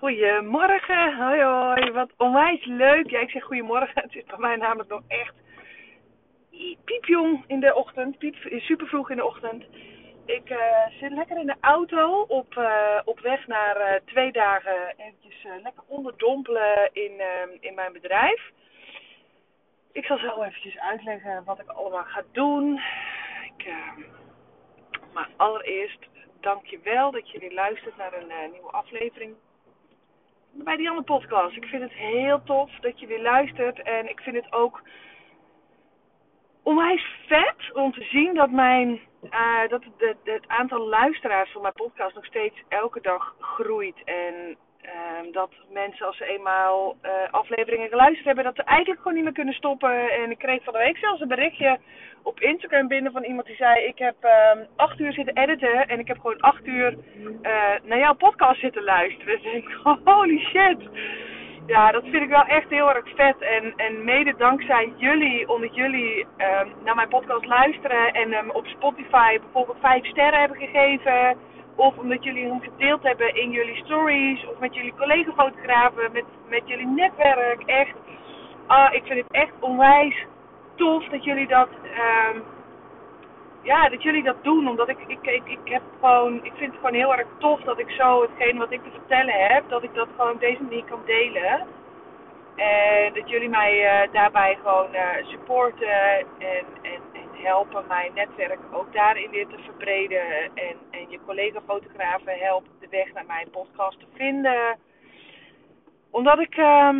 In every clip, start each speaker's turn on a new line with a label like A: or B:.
A: Goedemorgen, hoi hoi, wat onwijs leuk. Ja, ik zeg goedemorgen, het is bij mij namelijk nog echt piepjong in de ochtend, piep, super vroeg in de ochtend. Ik uh, zit lekker in de auto op, uh, op weg naar uh, twee dagen eventjes lekker onderdompelen in, in mijn bedrijf. Ik zal zo eventjes uitleggen wat ik allemaal ga doen. Ik, maar allereerst dank je wel dat weer luistert naar een nieuwe aflevering bij die andere podcast. Ik vind het heel tof dat je weer luistert. En ik vind het ook onwijs vet om te zien dat, mijn, uh, dat het, het, aantal luisteraars van mijn podcast nog steeds elke dag groeit. En uh, dat mensen als ze eenmaal uh, afleveringen geluisterd hebben, dat ze eigenlijk gewoon niet meer kunnen stoppen. En ik kreeg van de week zelfs een berichtje op Instagram binnen van iemand die zei: Ik heb uh, acht uur zitten editen en ik heb gewoon acht uur uh, naar jouw podcast zitten luisteren. Dus ik Holy shit. Ja, dat vind ik wel echt heel erg vet. En, en mede dankzij jullie, omdat jullie uh, naar mijn podcast luisteren en um, op Spotify bijvoorbeeld vijf sterren hebben gegeven. Of omdat jullie hem gedeeld hebben in jullie stories. Of met jullie collega-fotografen, met, met jullie netwerk. Echt, uh, ik vind het echt onwijs tof dat jullie dat, um, ja, dat jullie dat doen. Omdat ik, ik, ik, ik heb gewoon, ik vind het gewoon heel erg tof dat ik zo hetgeen wat ik te vertellen heb, dat ik dat gewoon op deze manier kan delen. En dat jullie mij uh, daarbij gewoon uh, supporten en, en, en helpen mijn netwerk ook daarin weer te verbreden. En, en je collega-fotografen helpen de weg naar mijn podcast te vinden. Omdat ik. Uh,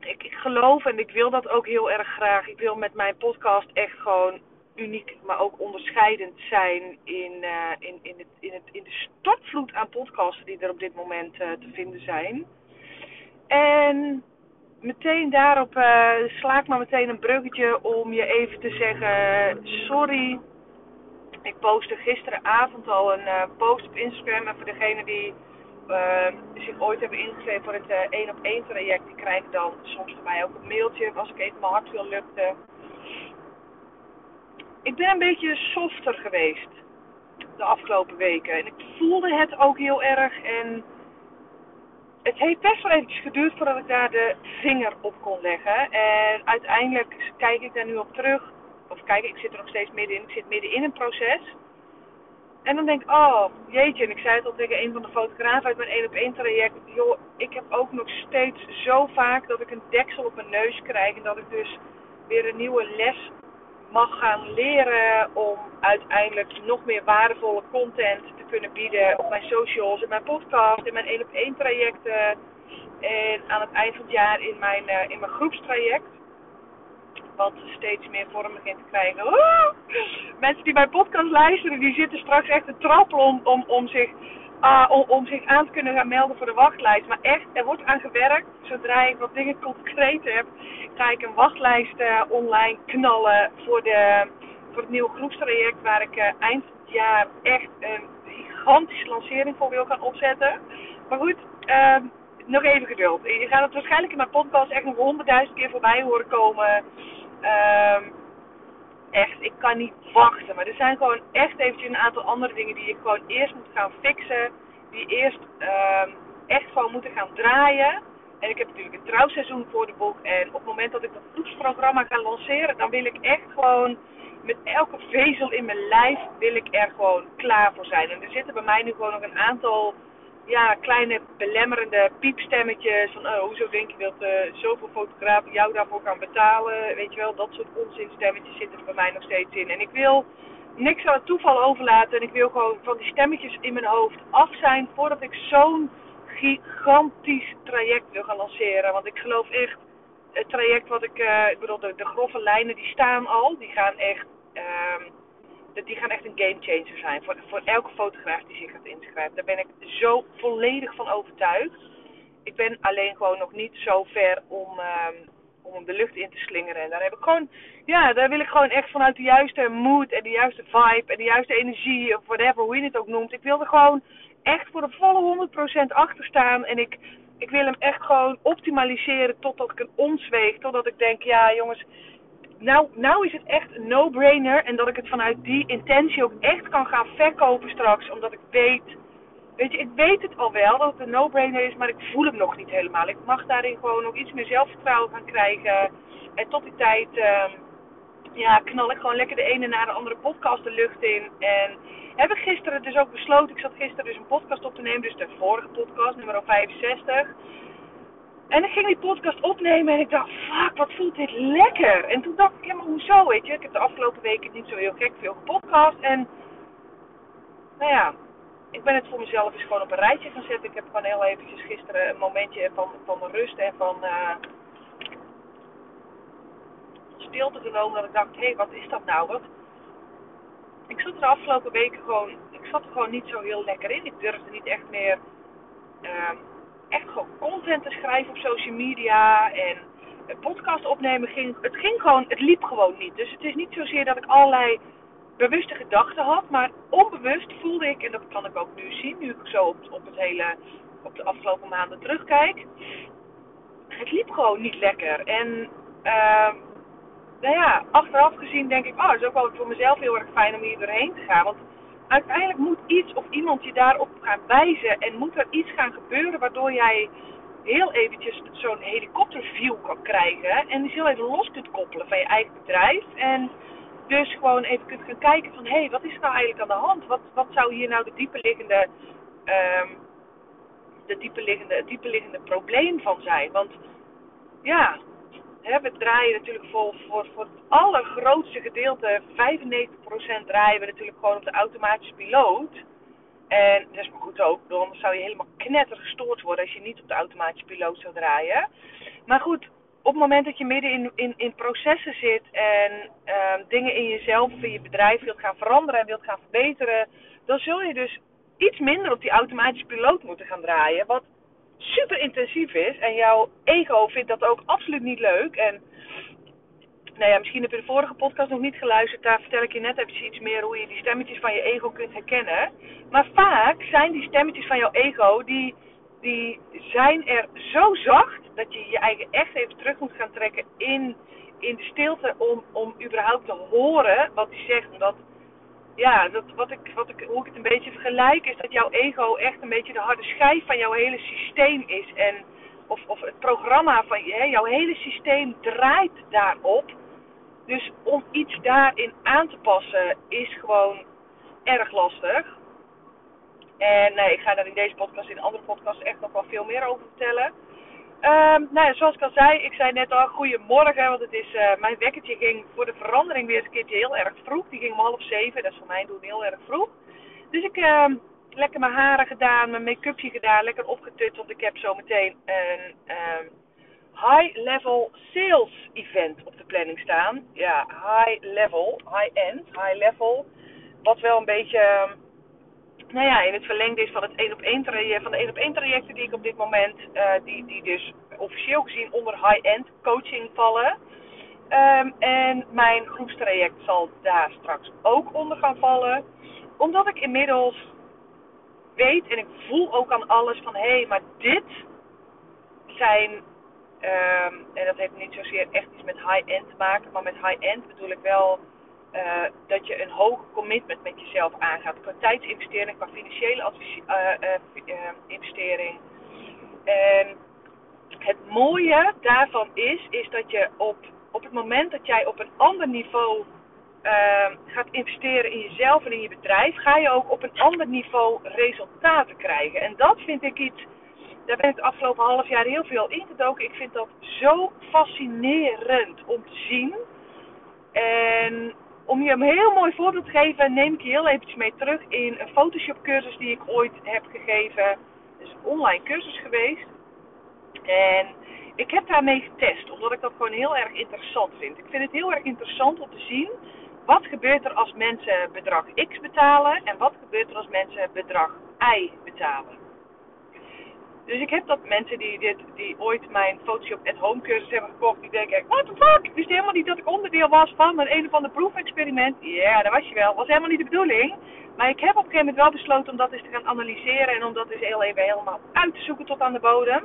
A: ik, ik geloof en ik wil dat ook heel erg graag. Ik wil met mijn podcast echt gewoon uniek, maar ook onderscheidend zijn in, uh, in, in, het, in, het, in de stortvloed aan podcasts die er op dit moment uh, te vinden zijn. En meteen daarop uh, sla ik maar meteen een bruggetje om je even te zeggen: sorry. Ik postte gisteravond al een post op Instagram. En voor degene die uh, zich ooit hebben ingeschreven voor het één op één traject, die krijgen dan soms van mij ook een mailtje als ik even mijn hart wil lukte. Ik ben een beetje softer geweest de afgelopen weken. En ik voelde het ook heel erg. En het heeft best wel eventjes geduurd voordat ik daar de vinger op kon leggen. En uiteindelijk kijk ik daar nu op terug. Of kijk, ik zit er nog steeds middenin. Ik zit midden in een proces. En dan denk ik, oh jeetje, en ik zei het al tegen een van de fotografen uit mijn 1 op 1 traject. Joh, ik heb ook nog steeds zo vaak dat ik een deksel op mijn neus krijg. En dat ik dus weer een nieuwe les mag gaan leren om uiteindelijk nog meer waardevolle content te kunnen bieden op mijn socials, in mijn podcast, in mijn 1 op 1 trajecten. En aan het eind van het jaar in mijn, uh, in mijn groepstraject wat steeds meer vorm begint te krijgen. Mensen die mijn podcast luisteren, die zitten straks echt te trappelen om, om, om, zich, uh, om, om, zich aan te kunnen gaan melden voor de wachtlijst. Maar echt, er wordt aan gewerkt. Zodra ik wat dingen concreet heb, ga ik een wachtlijst uh, online knallen voor, de, voor het nieuwe groepstraject. Waar ik uh, eind jaar echt een gigantische lancering voor wil gaan opzetten. Maar goed, ehm, nog even geduld. Je gaat het waarschijnlijk in mijn podcast echt nog honderdduizend keer voorbij horen komen. Niet wachten. Maar er zijn gewoon echt eventjes een aantal andere dingen die ik gewoon eerst moet gaan fixen. Die eerst um, echt gewoon moeten gaan draaien. En ik heb natuurlijk een trouwseizoen voor de boek. En op het moment dat ik dat groepsprogramma ga lanceren, dan wil ik echt gewoon met elke vezel in mijn lijf wil ik er gewoon klaar voor zijn. En er zitten bij mij nu gewoon nog een aantal ja, kleine belemmerende piepstemmetjes. Van oh, hoezo denk je dat uh, zoveel fotografen jou daarvoor gaan betalen? Weet je wel, dat soort onzinstemmetjes zitten er bij mij nog steeds in. En ik wil niks aan het toeval overlaten. En ik wil gewoon van die stemmetjes in mijn hoofd af zijn voordat ik zo'n gigantisch traject wil gaan lanceren. Want ik geloof echt, het traject wat ik, uh, ik bedoel, de, de grove lijnen die staan al, die gaan echt. Uh, die gaan echt een gamechanger zijn voor, voor elke fotograaf die zich gaat inschrijven. Daar ben ik zo volledig van overtuigd. Ik ben alleen gewoon nog niet zo ver om, um, om hem de lucht in te slingeren. En daar heb ik gewoon, ja, daar wil ik gewoon echt vanuit de juiste mood en de juiste vibe en de juiste energie, of whatever, hoe je het ook noemt. Ik wil er gewoon echt voor de volle 100% achter staan. En ik, ik wil hem echt gewoon optimaliseren totdat ik een ons weeg. Totdat ik denk, ja jongens, nou, nou is het echt een no-brainer. En dat ik het vanuit die intentie ook echt kan gaan verkopen straks. Omdat ik weet weet je, ik weet het al wel dat het een no-brainer is, maar ik voel hem nog niet helemaal. Ik mag daarin gewoon nog iets meer zelfvertrouwen gaan krijgen. En tot die tijd, uh, ja, knal ik gewoon lekker de ene na de andere podcast de lucht in. En heb ik gisteren dus ook besloten, ik zat gisteren dus een podcast op te nemen, dus de vorige podcast, nummer 65. En ik ging die podcast opnemen en ik dacht, fuck, wat voelt dit lekker. En toen dacht ik, maar hoezo, weet je. Ik heb de afgelopen weken niet zo heel gek veel gepodcast. En, nou ja, ik ben het voor mezelf eens gewoon op een rijtje gaan zetten. Ik heb gewoon heel eventjes gisteren een momentje van, van rust en van uh, stilte genomen. Dat ik dacht, hé, hey, wat is dat nou? Wat? Ik zat er de afgelopen weken gewoon, ik zat er gewoon niet zo heel lekker in. Ik durfde niet echt meer... Uh, echt gewoon content te schrijven op social media en een podcast opnemen ging, het ging gewoon, het liep gewoon niet. Dus het is niet zozeer dat ik allerlei bewuste gedachten had, maar onbewust voelde ik, en dat kan ik ook nu zien, nu ik zo op, op het hele, op de afgelopen maanden terugkijk, het liep gewoon niet lekker. En uh, nou ja, achteraf gezien denk ik, oh, het is ook wel voor mezelf heel erg fijn om hier doorheen te gaan. Uiteindelijk moet iets of iemand je daarop gaan wijzen en moet er iets gaan gebeuren waardoor jij heel eventjes zo'n helikopterview kan krijgen en dus heel even los kunt koppelen van je eigen bedrijf en dus gewoon even kunt gaan kijken van hé, hey, wat is er nou eigenlijk aan de hand? Wat, wat zou hier nou de diepe liggende, um, de diepe liggende, het diepe liggende probleem van zijn? Want ja, we draaien natuurlijk voor, voor, voor het allergrootste gedeelte, 95% draaien we natuurlijk gewoon op de automatische piloot. En dat is maar goed ook, anders zou je helemaal knetter gestoord worden als je niet op de automatische piloot zou draaien. Maar goed, op het moment dat je midden in, in, in processen zit en uh, dingen in jezelf of in je bedrijf wilt gaan veranderen en wilt gaan verbeteren, dan zul je dus iets minder op die automatische piloot moeten gaan draaien. Wat super intensief is. En jouw ego vindt dat ook absoluut niet leuk. En nou ja, misschien heb je de vorige podcast nog niet geluisterd. Daar vertel ik je net even iets meer hoe je die stemmetjes van je ego kunt herkennen. Maar vaak zijn die stemmetjes van jouw ego, die, die zijn er zo zacht dat je je eigen echt even terug moet gaan trekken in, in de stilte om, om überhaupt te horen wat hij zegt. Omdat ja, dat, wat ik, wat ik, hoe ik het een beetje vergelijk is dat jouw ego echt een beetje de harde schijf van jouw hele systeem is. En, of, of het programma van hè, jouw hele systeem draait daarop. Dus om iets daarin aan te passen is gewoon erg lastig. En nee, ik ga daar in deze podcast, in andere podcasts echt nog wel veel meer over vertellen. Um, nou ja, zoals ik al zei, ik zei net al goedemorgen, want het is, uh, mijn wekkertje ging voor de verandering weer eens een keertje heel erg vroeg. Die ging om half zeven, dat is voor mij doen heel erg vroeg. Dus ik uh, lekker mijn haren gedaan, mijn make-upje gedaan, lekker opgetut, want ik heb zometeen een uh, high-level sales event op de planning staan. Ja, high-level, high-end, high-level, wat wel een beetje ehm, nou ja, in het verlengde is van het 1 op 1 traject, van de 1 op 1 trajecten die ik op dit moment, uh, die, die dus officieel gezien onder high-end coaching vallen. Um, en mijn groepstraject zal daar straks ook onder gaan vallen. Omdat ik inmiddels weet en ik voel ook aan alles van hé, hey, maar dit zijn, um, en dat heeft niet zozeer echt iets met high-end te maken, maar met high-end bedoel ik wel uh, dat je een hoge commitment met jezelf aangaat. Qua tijdsinvestering, qua financiële advies, uh, investering. En het mooie daarvan is, is dat je op, op het moment dat jij op een ander niveau gaat investeren in jezelf en in je bedrijf, ga je ook op een ander niveau resultaten krijgen. En dat vind ik iets, daar ben ik het afgelopen half jaar heel veel ingedoken. Ik vind dat zo fascinerend om te zien. En om je een heel mooi voorbeeld te geven, neem ik je heel eventjes mee terug in een Photoshop cursus die ik ooit heb gegeven. Het is een online cursus geweest. En ik heb daarmee getest, omdat ik dat gewoon heel erg interessant vind. Ik vind het heel erg interessant om te zien wat gebeurt er als mensen bedrag X betalen en wat gebeurt er als mensen bedrag Y betalen. Dus ik heb dat mensen die, dit, die ooit mijn Photoshop at Home cursus hebben gekocht, die denken, what the fuck, ik wist helemaal niet dat ik onderdeel was van een een of ander proefexperiment. Ja, dat was je wel. was helemaal niet de bedoeling. Maar ik heb op een gegeven moment wel besloten om dat eens te gaan analyseren en om dat eens heel even helemaal uit te zoeken tot aan de bodem.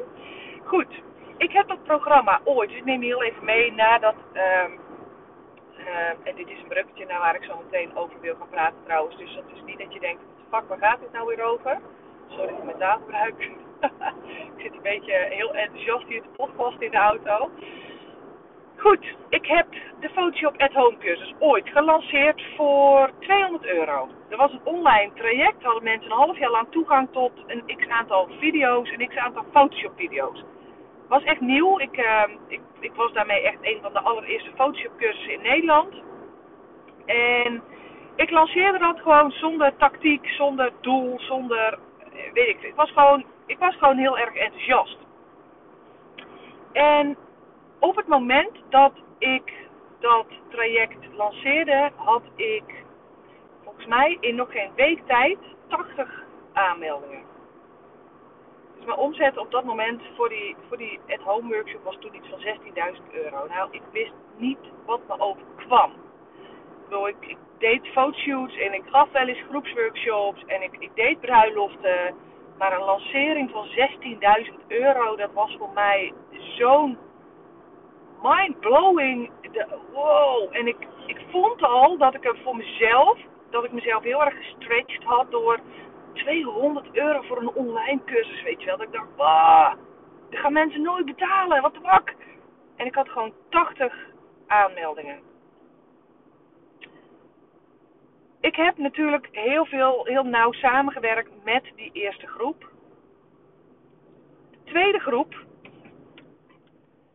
A: Goed, ik heb dat programma ooit, dus ik neem je heel even mee nadat, um, en dit is een bruggetje naar waar ik zo meteen over wil gaan praten trouwens. Dus dat is niet dat je denkt, fuck, waar gaat dit nou weer over? Sorry voor mijn taalgebruik. ik zit een beetje heel enthousiast hier te podcast in de auto. Goed, ik heb de Photoshop at Home cursus ooit gelanceerd voor 200 euro. Dat was een online traject, hadden mensen een half jaar lang toegang tot een x aantal video's, een x aantal Photoshop video's. Was echt nieuw, ik, uh, ik, ik was daarmee echt een van de allereerste Photoshop cursussen in Nederland. En ik lanceerde dat gewoon zonder tactiek, zonder doel, zonder, eh, weet ik, ik was gewoon, ik was gewoon heel erg enthousiast. En op het moment dat ik dat traject lanceerde, had ik volgens mij in nog geen week tijd 80 aanmeldingen. Dus mijn omzet op dat moment voor die, voor die at-home workshop was toen iets van 16.000 euro. Nou, ik wist niet wat me overkwam. Ik, ik, deed fotoshoots en ik gaf wel eens groepsworkshops en ik, ik deed bruiloften. Maar een lancering van 16.000 euro, dat was voor mij zo'n mind-blowing. Wow. En ik, ik vond al dat ik er voor mezelf, dat ik mezelf heel erg gestretched had door 200 euro voor een online cursus, weet je wel. Dat ik dacht, wow, dat gaan mensen nooit betalen, wat de bak. En ik had gewoon 80 aanmeldingen. Ik heb natuurlijk heel veel, heel nauw samengewerkt met die eerste groep. De tweede groep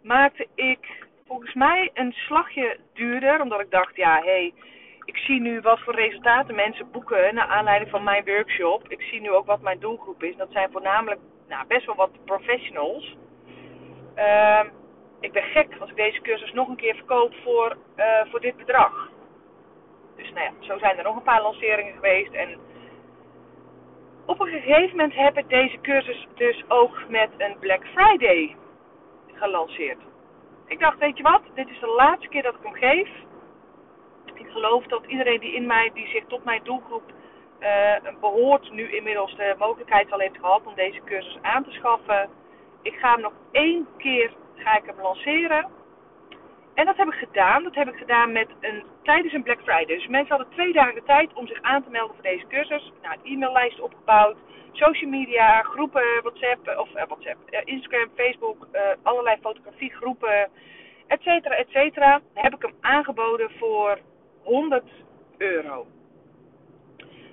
A: maakte ik volgens mij een slagje duurder. Omdat ik dacht, ja, hé, hey, ik zie nu wat voor resultaten mensen boeken naar aanleiding van mijn workshop. Ik zie nu ook wat mijn doelgroep is. Dat zijn voornamelijk nou, best wel wat professionals. Uh, ik ben gek als ik deze cursus nog een keer verkoop voor, uh, voor dit bedrag. Dus nou ja, zo zijn er nog een paar lanceringen geweest. En op een gegeven moment heb ik deze cursus dus ook met een Black Friday gelanceerd. Ik dacht, weet je wat, dit is de laatste keer dat ik hem geef. Ik geloof dat iedereen die in mij, die zich tot mijn doelgroep uh, behoort, nu inmiddels de mogelijkheid al heeft gehad om deze cursus aan te schaffen. Ik ga hem nog één keer ga ik hem lanceren. En dat heb ik gedaan. Dat heb ik gedaan met een, tijdens een Black Friday. Dus mensen hadden twee dagen de tijd om zich aan te melden voor deze cursus. Nou, een e-maillijst opgebouwd social media, groepen, WhatsApp, of uh, WhatsApp, uh, Instagram, Facebook, uh, allerlei fotografiegroepen, et cetera, et cetera, heb ik hem aangeboden voor 100 euro.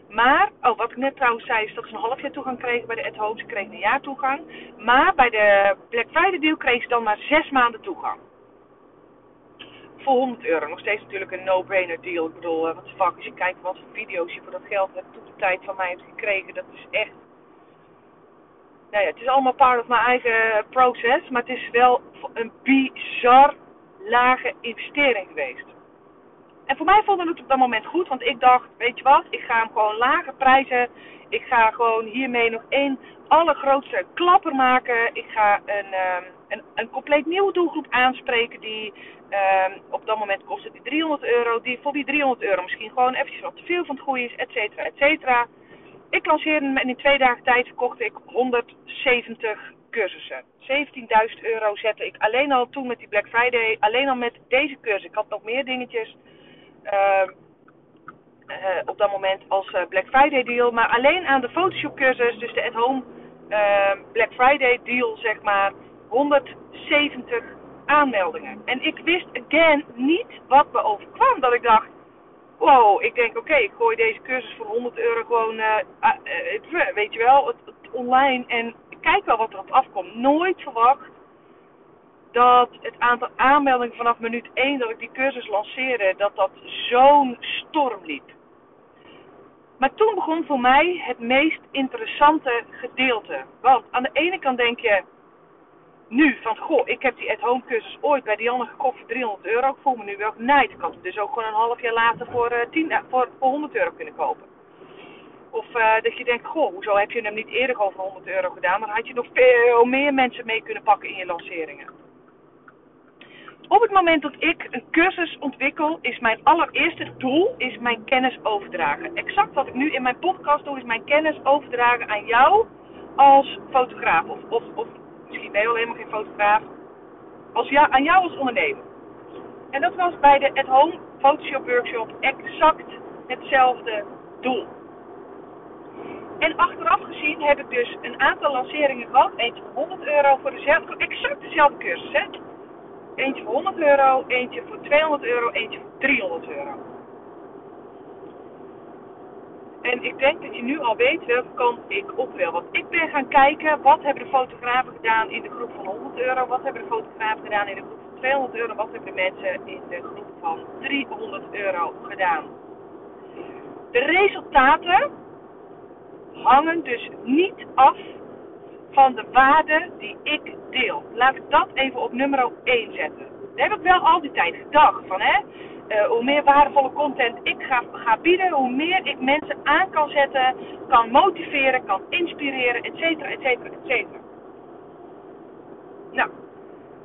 A: Maar, oh, wat ik net trouwens zei, is dat ze een half jaar toegang kregen bij de At Home. Ze kregen een jaar toegang. Maar bij de Black Friday deal kregen ze dan maar zes maanden toegang. Voor 100 euro. Nog steeds natuurlijk een no-brainer deal. Ik bedoel, wat fuck, als je kijkt wat voor video's je voor dat geld hebt, toen de tijd van mij hebt gekregen, dat is echt nou ja, het is allemaal part of mijn eigen proces. Maar het is wel een bizar lage investering geweest. En voor mij vond het op dat moment goed. Want ik dacht, weet je wat, ik ga hem gewoon lage prijzen. Ik ga gewoon hiermee nog één allergrootste klapper maken. Ik ga een, um, een, een compleet nieuwe doelgroep aanspreken die um, op dat moment kostte die 300 euro. Die voor die 300 euro misschien gewoon eventjes wat te veel van het goede is, et cetera, et cetera. Ik lanceerde hem en in twee dagen tijd verkocht ik 170 cursussen. 17.000 euro zette ik alleen al toen met die Black Friday. Alleen al met deze cursus. Ik had nog meer dingetjes uh, uh, op dat moment als uh, Black Friday deal. Maar alleen aan de Photoshop cursus, dus de at home ehm, Black Friday deal zeg maar. 170 aanmeldingen. En ik wist again niet wat me overkwam. Dat ik dacht, wow, ik denk oké, ik gooi deze cursus voor 100 euro gewoon, uh, weet je wel, het, online en kijk wel wat er op afkomt. Nooit verwacht dat het aantal aanmeldingen vanaf minuut 1 dat ik die cursus lanceerde, dat dat zo'n storm liep. Maar toen begon voor mij het meest interessante gedeelte. Want aan de ene kant denk je, nu van goh, ik heb die at-home cursus ooit bij Dianne gekocht voor 300 euro. Ik voel me nu wel genaaid. Ik had het dus ook gewoon een half jaar later voor, uh, 10, uh, voor, voor 100 euro kunnen kopen. Of uh, dat je denkt, goh, hoezo heb je hem niet eerder gewoon voor 100 euro gedaan? Dan had je nog veel meer mensen mee kunnen pakken in je lanceringen. Op het moment dat ik een cursus ontwikkel, is mijn allereerste doel is mijn kennis overdragen. Exact wat ik nu in mijn podcast doe, is mijn kennis overdragen aan jou als fotograaf of, of, of misschien ben je al helemaal geen fotograaf, als ja, aan jou als ondernemer. En dat was bij de At Home Photoshop Workshop exact hetzelfde doel. En achteraf gezien heb ik dus een aantal lanceringen gehad. Eentje voor 100 euro voor dezelfde, exact dezelfde cursus. Eentje voor 100 euro, eentje voor 200 euro, eentje voor 300 euro. En ik denk dat je nu al weet welke kant ik op wil. Want ik ben gaan kijken, wat hebben de fotografen gedaan in de groep van 100 euro? Wat hebben de fotografen gedaan in de groep van 200 euro? Wat hebben de mensen in de groep van 300 euro gedaan? De resultaten hangen dus niet af van de waarde die ik deel. Laat ik dat even op nummer 1 zetten. Dat heb ik wel al die tijd gedacht. Van, hè, uh, hoe meer waardevolle content ik ga, ga bieden, hoe meer ik mensen aan kan zetten, kan motiveren, kan inspireren, et cetera, et cetera, et cetera. Nou,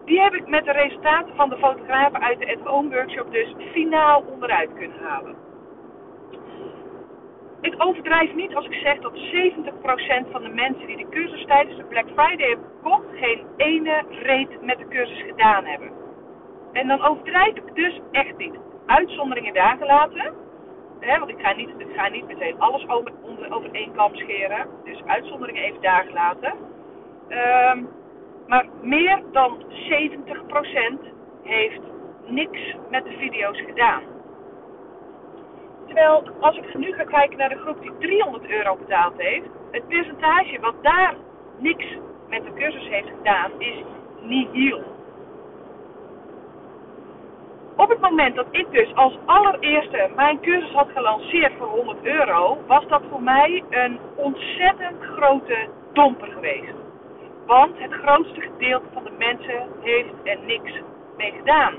A: die heb ik met de resultaten van de fotografen uit de At Home Workshop dus finaal onderuit kunnen halen. Ik overdrijf niet als ik zeg dat 70% van de mensen die de cursus tijdens de Black Friday hebben gekocht, geen ene reet met de cursus gedaan hebben. En dan overdrijf ik dus echt niet. Uitzonderingen daar gelaten. Hè, want ik ga, niet, ga niet meteen alles over, onder, over één kam scheren. Dus uitzonderingen even daar gelaten. Um, maar meer dan 70% heeft niks met de video's gedaan. Terwijl als ik nu ga kijken naar de groep die 300 euro betaald heeft, het percentage wat daar niks met de cursus heeft gedaan is nihil. Op het moment dat ik dus als allereerste mijn cursus had gelanceerd voor 100 euro, was dat voor mij een ontzettend grote domper geweest. Want het grootste gedeelte van de mensen heeft er niks mee gedaan.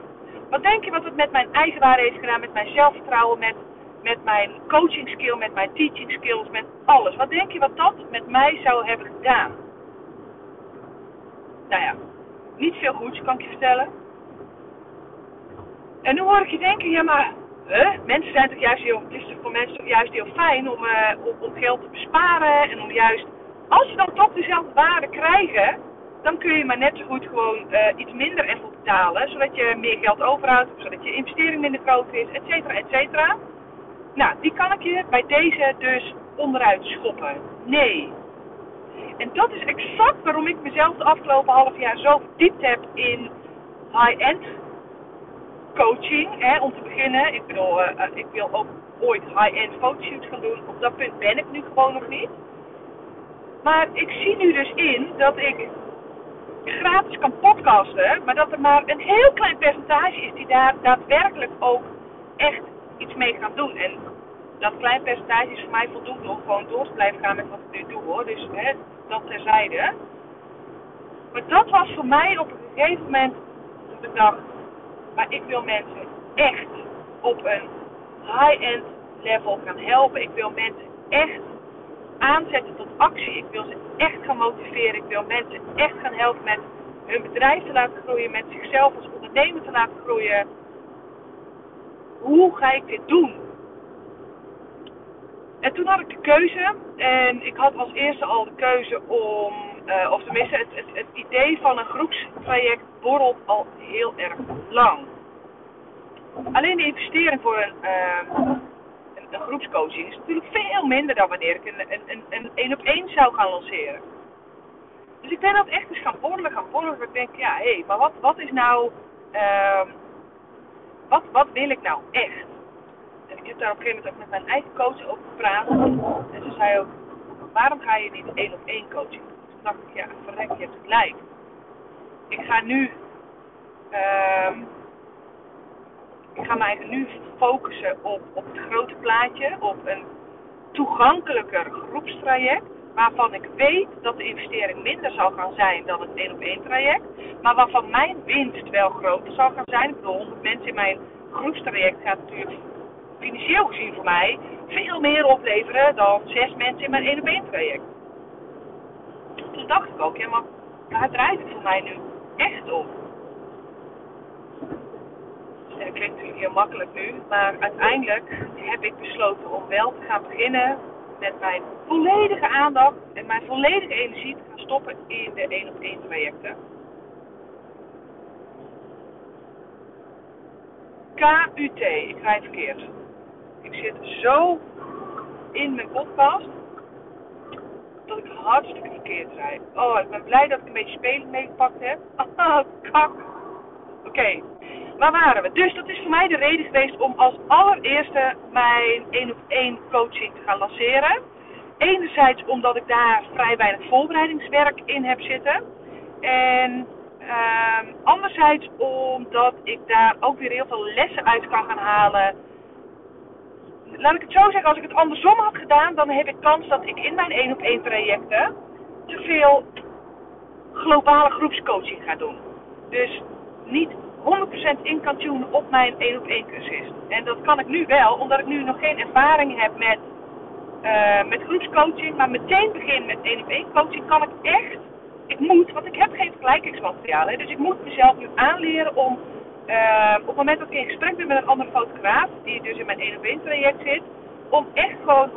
A: Wat denk je wat het met mijn eigenwaarde heeft gedaan, met mijn zelfvertrouwen, met met mijn coaching skill, met mijn teaching skills, met alles. Wat denk je wat dat met mij zou hebben gedaan? Nou ja, niet veel goeds kan ik je vertellen. En nu hoor ik je denken, ja maar, hè? mensen zijn toch juist heel, het is toch voor mensen toch juist heel fijn om, uh, om, geld te besparen en om juist, als je dan toch dezelfde waarde krijgen, dan kun je maar net zo goed gewoon uh, iets minder ervoor betalen, zodat je meer geld overhoudt, zodat je investering minder groot is, et cetera, et cetera. Nou, die kan ik je bij deze dus onderuit schoppen. Nee. En dat is exact waarom ik mezelf de afgelopen half jaar zo verdiept heb in high-end coaching. Hè, om te beginnen, ik bedoel, uh, ik wil ook ooit high-end fotoshoots gaan doen. Op dat punt ben ik nu gewoon nog niet. Maar ik zie nu dus in dat ik gratis kan podcasten, maar dat er maar een heel klein percentage is die daar daadwerkelijk ook echt iets mee gaan doen. En dat klein percentage is voor mij voldoende om gewoon door te blijven gaan met wat ik nu doe hoor. Dus hè, dat terzijde. Maar dat was voor mij op een gegeven moment dat ik maar ik wil mensen echt op een high-end level gaan helpen. Ik wil mensen echt aanzetten tot actie. Ik wil ze echt gaan motiveren. Ik wil mensen echt gaan helpen met hun bedrijf te laten groeien, met zichzelf als ondernemer te laten groeien hoe ga ik dit doen? En toen had ik de keuze. En ik had als eerste al de keuze om, uh, of tenminste, het, het, het, idee van een groepstraject borrelt al heel erg lang. Alleen de investering voor een, uh, een, een, groepscoaching is natuurlijk veel minder dan wanneer ik een, een, een, een op één zou gaan lanceren. Dus ik ben dat echt eens gaan borrelen, gaan borrelen. Ik denk, ja, hé, hey, maar wat, wat is nou. Uh, wat, wat wil ik nou echt? En ik heb daar op een gegeven moment ook met mijn eigen coach over gepraat. En ze zei ook, waarom ga je niet één op één coaching? Dacht ik, ja, verrek, je hebt gelijk. Ik ga nu, uh, ik ga mij nu focussen op, op het grote plaatje, op een toegankelijker groepstraject waarvan ik weet dat de investering minder zal gaan zijn dan het één op één traject. Maar waarvan mijn winst wel groter zal gaan zijn. Ik bedoel, 100 mensen in mijn groepstraject gaat natuurlijk financieel gezien voor mij veel meer opleveren dan 6 mensen in mijn één op één traject. Toen dacht ik ook, ja maar waar draait het voor mij nu echt om? En dat klinkt natuurlijk heel makkelijk nu, maar uiteindelijk heb ik besloten om wel te gaan beginnen met mijn volledige aandacht en mijn volledige energie te gaan stoppen in de één op één trajecten. KUT, ik het verkeerd. Ik zit zo in mijn podcast dat ik hartstikke verkeerd zei. Oh, ik ben blij dat ik een beetje spelen meegepakt heb. Oh, kak. Oké, waar waren we? Dus dat is voor mij de reden geweest om als allereerste mijn 1 op 1 coaching te gaan lanceren. Enerzijds omdat ik daar vrij weinig voorbereidingswerk in heb zitten. En uh, anderzijds omdat ik daar ook weer heel veel lessen uit kan gaan halen. Laat ik het zo zeggen, als ik het andersom had gedaan, dan heb ik kans dat ik in mijn 1 op 1 trajecten te veel globale groepscoaching ga doen. Dus niet 100% in kan tunen op mijn 1 op 1 cursus. En dat kan ik nu wel, omdat ik nu nog geen ervaring heb met, uh, met groepscoaching. Maar meteen begin met 1 op 1 coaching kan ik echt, ik moet, want ik heb geen vergelijkingsmateriaal. Dus ik moet mezelf nu aanleren om, uh, op het moment dat ik in gesprek ben met een andere fotograaf, die dus in mijn 1 op 1 traject zit, om echt gewoon 100%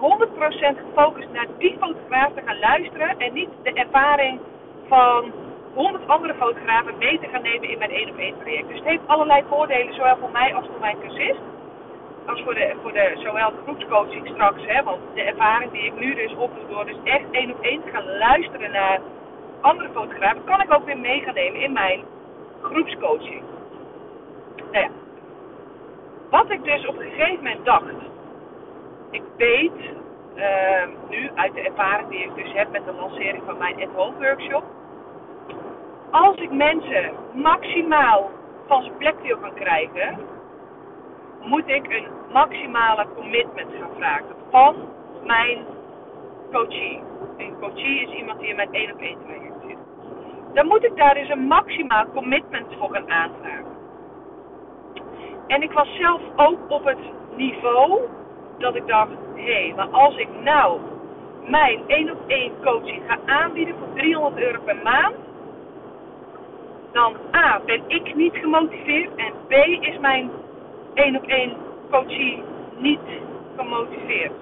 A: gefocust naar die fotograaf te gaan luisteren en niet de ervaring van 100 andere fotografen mee te gaan nemen in mijn 1 op 1 traject. Dus het heeft allerlei voordelen, zowel voor mij als voor mijn cursist. Als voor de, voor de zowel de groepscoaching straks, hè, want de ervaring die ik nu dus opdoe door dus echt 1 op 1 te gaan luisteren naar andere fotografen, kan ik ook weer mee gaan nemen in mijn groepscoaching. Nou wat ik dus op een gegeven moment dacht, ik weet uh, nu uit de ervaring die ik dus heb met de lancering van mijn at-home workshop, als ik mensen maximaal van zijn plek wil gaan krijgen, moet ik een maximale commitment gaan vragen van mijn coachie. Een coachie is iemand die in mijn één op één traject zit. Dan moet ik daar dus een maximaal commitment voor gaan aanvragen. En ik was zelf ook op het niveau dat ik dacht, hé, hey, maar als ik nou mijn één op één coaching ga aanbieden voor 300 euro per maand, dan A, ben ik niet gemotiveerd en B, is mijn één op één coachie niet gemotiveerd.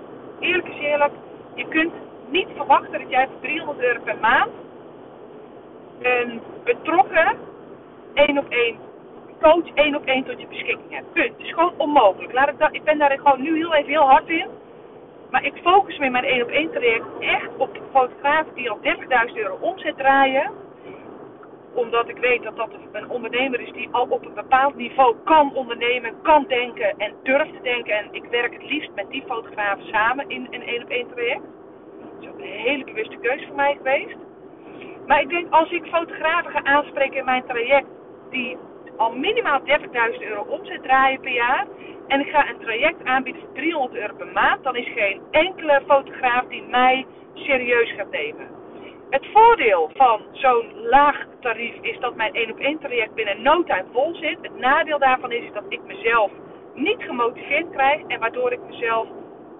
A: Eerlijk is eerlijk, je kunt niet verwachten dat jij voor 300 euro per maand een betrokken één op één coach één op één tot je beschikking hebt. Punt. Het is gewoon onmogelijk. Laat ik, dat, ik ben daar gewoon nu heel even heel hard in. Maar ik focus me in mijn één op één traject echt op fotografen die al 30.000 euro omzet draaien omdat ik weet dat dat een ondernemer is die al op een bepaald niveau kan ondernemen, kan denken en durft te denken. En ik werk het liefst met die fotografen samen in een één op één traject. Dat is ook een hele bewuste keuze voor mij geweest. Maar ik denk als ik fotografen ga aanspreken in mijn traject die al minimaal 30.000 euro omzet draaien per jaar. En ik ga een traject aanbieden voor 300 euro per maand. Dan is geen enkele fotograaf die mij serieus gaat nemen. Het voordeel van zo'n laag tarief is dat mijn 1 op 1 traject binnen no time vol zit. Het nadeel daarvan is dat ik mezelf niet gemotiveerd krijg en waardoor ik mezelf,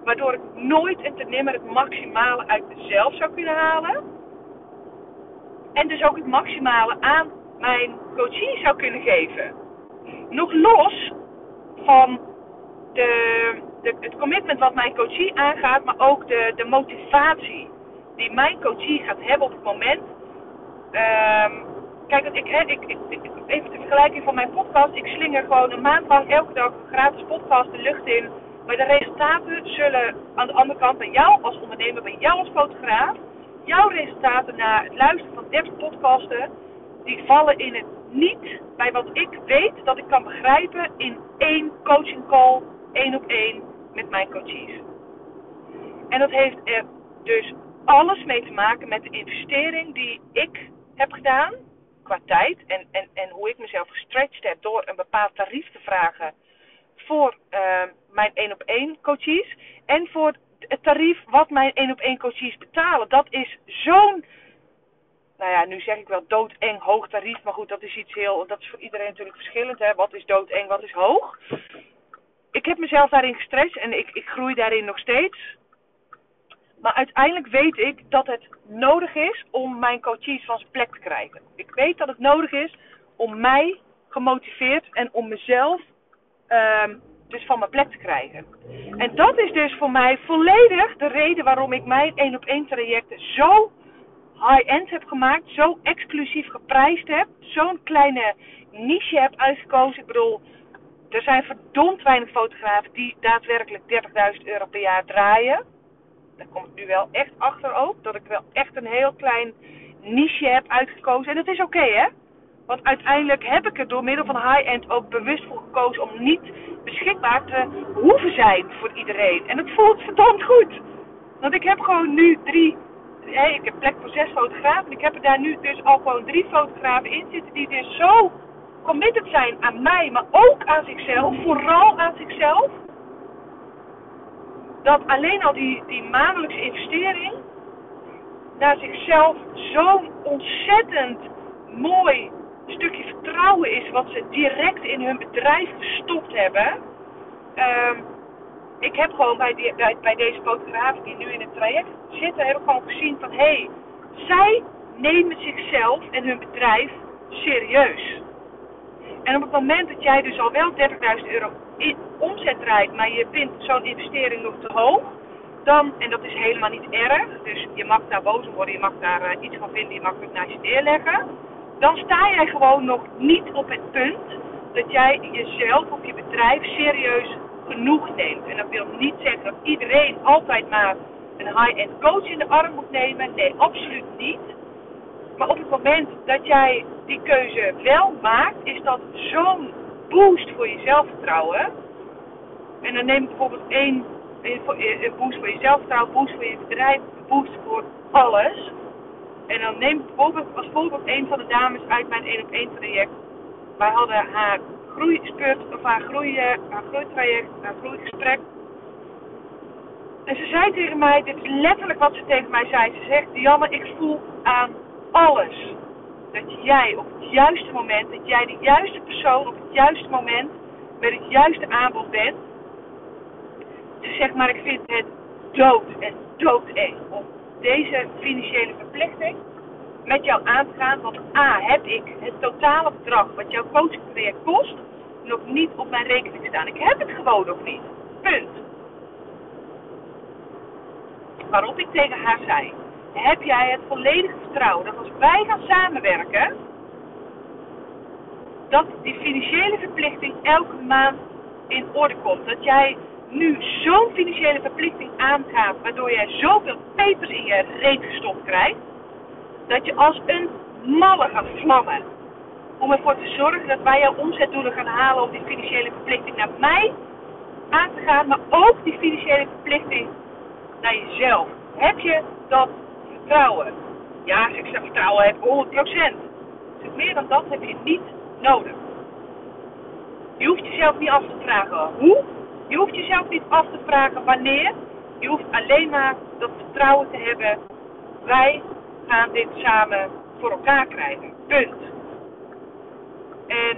A: waardoor ik nooit en te nimmer het maximale uit mezelf zou kunnen halen. En dus ook het maximale aan mijn coachie zou kunnen geven. Nog los van de, het commitment wat mijn coachie aangaat, maar ook de, de motivatie die mijn coachie gaat hebben op het moment. Um, kijk, ik, ik, ik, ik, even de vergelijking van mijn podcast. Ik slinger gewoon een maand lang elke dag gratis podcast de lucht in. Maar de resultaten zullen aan de andere kant bij jou als ondernemer, bij jou als fotograaf, jouw resultaten na het luisteren van 30 podcasten, die vallen in het niet bij wat ik weet dat ik kan begrijpen in één coaching call, één op één met mijn coaches. En dat heeft er dus alles mee te maken met de investering die ik heb gedaan qua tijd en, en, en hoe ik mezelf gestretched heb door een bepaald tarief te vragen voor uh, mijn één op één coaches en voor het tarief wat mijn één op één coaches betalen. Dat is zo'n, nou ja, nu zeg ik wel doodeng hoog tarief, maar goed, dat is iets heel, dat is voor iedereen natuurlijk verschillend. Hè? Wat is doodeng, wat is hoog? Ik heb mezelf daarin gestretched en ik, ik groei daarin nog steeds. Maar uiteindelijk weet ik dat het nodig is om mijn coaches van zijn plek te krijgen. Ik weet dat het nodig is om mij gemotiveerd en om mezelf um, dus van mijn plek te krijgen. En dat is dus voor mij volledig de reden waarom ik mijn één op één trajecten zo high-end heb gemaakt, zo exclusief geprijsd heb, zo'n kleine niche heb uitgekozen. Ik bedoel, er zijn verdomd weinig fotografen die daadwerkelijk 30.000 euro per jaar draaien daar kom ik nu wel echt achter ook. Dat ik wel echt een heel klein niche heb uitgekozen. En dat is oké, hè? Want uiteindelijk heb ik er door middel van high-end ook bewust voor gekozen om niet beschikbaar te hoeven zijn voor iedereen. En het voelt verdomd goed. Want ik heb gewoon nu drie, hey, ik heb plek voor zes fotografen. En ik heb er daar nu dus al gewoon drie fotografen in zitten die dus zo committed zijn aan mij, maar ook aan zichzelf. Vooral aan zichzelf. Dat alleen al die, die maandelijkse investering naar zichzelf zo'n ontzettend mooi stukje vertrouwen is wat ze direct in hun bedrijf gestopt hebben. Ehm, ik heb gewoon bij, bij, deze fotografen die nu in het traject zitten, heb ik gewoon gezien van hé, hey, zij nemen zichzelf en hun bedrijf serieus. En op het moment dat jij dus al wel 30.000 euro in omzet draait, maar je vindt zo'n investering nog te hoog, dan, en dat is helemaal niet erg, dus je mag daar boos worden, je mag daar uh, iets van vinden, je mag het naast je neerleggen dan sta jij gewoon nog niet op het punt dat jij jezelf of je bedrijf serieus genoeg neemt. En dat wil niet zeggen dat iedereen altijd maar een high-end coach in de arm moet nemen. Nee, absoluut niet. Maar op het moment dat jij die keuze wel maakt, is dat zo'n boost voor je zelfvertrouwen. En dan neem bijvoorbeeld één een boost voor je zelfvertrouwen, boost voor je bedrijf, boost voor alles. En dan neem bijvoorbeeld als voorbeeld een van de dames uit mijn 1 op 1 traject. Wij hadden haar groeispurt of haar, groei, haar groeitraject, haar groeigesprek. En ze zei tegen mij, dit is letterlijk wat ze tegen mij zei. Ze zegt, Dianne, ik voel aan alles. Dat jij op het juiste moment, dat jij de juiste persoon op het juiste moment met het juiste aanbod bent. Ze zegt, maar ik vind het dood en doodeng om deze financiële verplichting met jou aan te gaan. Want A, heb ik het totale bedrag wat jouw coachingtraject kost nog niet op mijn rekening staan. Ik heb het gewoon nog niet. Punt. Waarop ik tegen haar zei: Heb jij het volledige vertrouwen dat als wij gaan samenwerken, dat die financiële verplichting elke maand in orde komt? Dat jij nu zo'n financiële verplichting aangaat, waardoor jij zoveel pepers in je reet gestopt krijgt, dat je als een malle gaat vlammen. Om ervoor te zorgen dat wij jouw omzetdoelen gaan halen om die financiële verplichting naar mij aan te gaan, maar ook die financiële verplichting naar jezelf. Heb je dat vertrouwen? Ja, als ik zeg vertrouwen heb, 100%. Dus meer dan dat heb je niet nodig. Je hoeft jezelf niet af te vragen hoe, je hoeft jezelf niet af te vragen wanneer. Je hoeft alleen maar dat vertrouwen te hebben. Wij gaan dit samen voor elkaar krijgen. Punt. En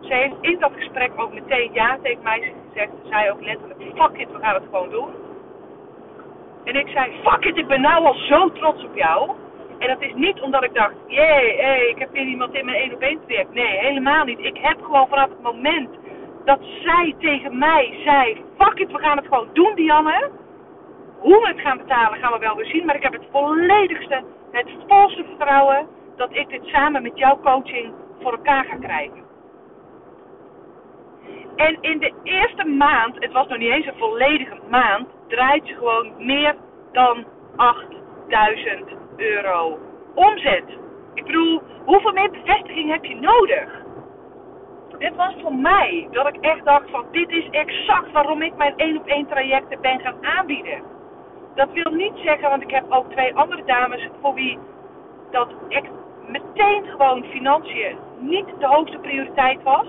A: ze heeft in dat gesprek ook meteen ja tegen mij gezegd. Ze zei ook letterlijk, fuck it, we gaan het gewoon doen. En ik zei, fuck it, ik ben nou al zo trots op jou. En dat is niet omdat ik dacht, jee, hey, ik heb weer iemand in mijn 1 op 1 traject. Nee, helemaal niet. Ik heb gewoon vanaf het moment dat zij tegen mij zei: Fuck it, we gaan het gewoon doen, Dianne. Hoe we het gaan betalen gaan we wel weer zien. Maar ik heb het volledigste, het volste vertrouwen dat ik dit samen met jouw coaching voor elkaar ga krijgen. En in de eerste maand, het was nog niet eens een volledige maand, draait ze gewoon meer dan 8000 euro omzet. Ik bedoel, hoeveel meer bevestiging heb je nodig? dit was voor mij dat ik echt dacht van dit is exact waarom ik mijn één op één trajecten ben gaan aanbieden. Dat wil niet zeggen, want ik heb ook twee andere dames voor wie dat echt meteen gewoon financiën niet de hoogste prioriteit was.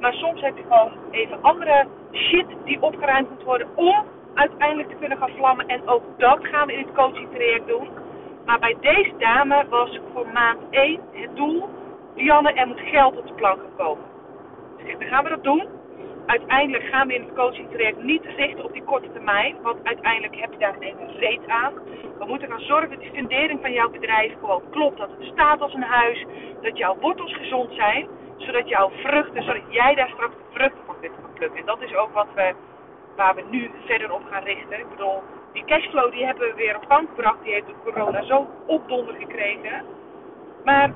A: Maar soms heb je gewoon even andere shit die opgeruimd moet worden om uiteindelijk te kunnen gaan vlammen. En ook dat gaan we in het coaching traject doen. Maar bij deze dame was voor maand 1 het doel, Dianne, er moet geld op de plank komen dan gaan we dat doen. Uiteindelijk gaan we in het coaching traject niet richten op die korte termijn. Want uiteindelijk heb je daar een reet aan. We moeten gaan zorgen dat die fundering van jouw bedrijf gewoon klopt. Dat het staat als een huis. Dat jouw wortels gezond zijn. Zodat jouw vruchten, zodat jij daar straks de vruchten van kunt plukken. En dat is ook wat we, waar we nu verder op gaan richten. Ik bedoel, die cashflow die hebben we weer op gang gebracht. Die heeft door corona zo opdonder gekregen. Maar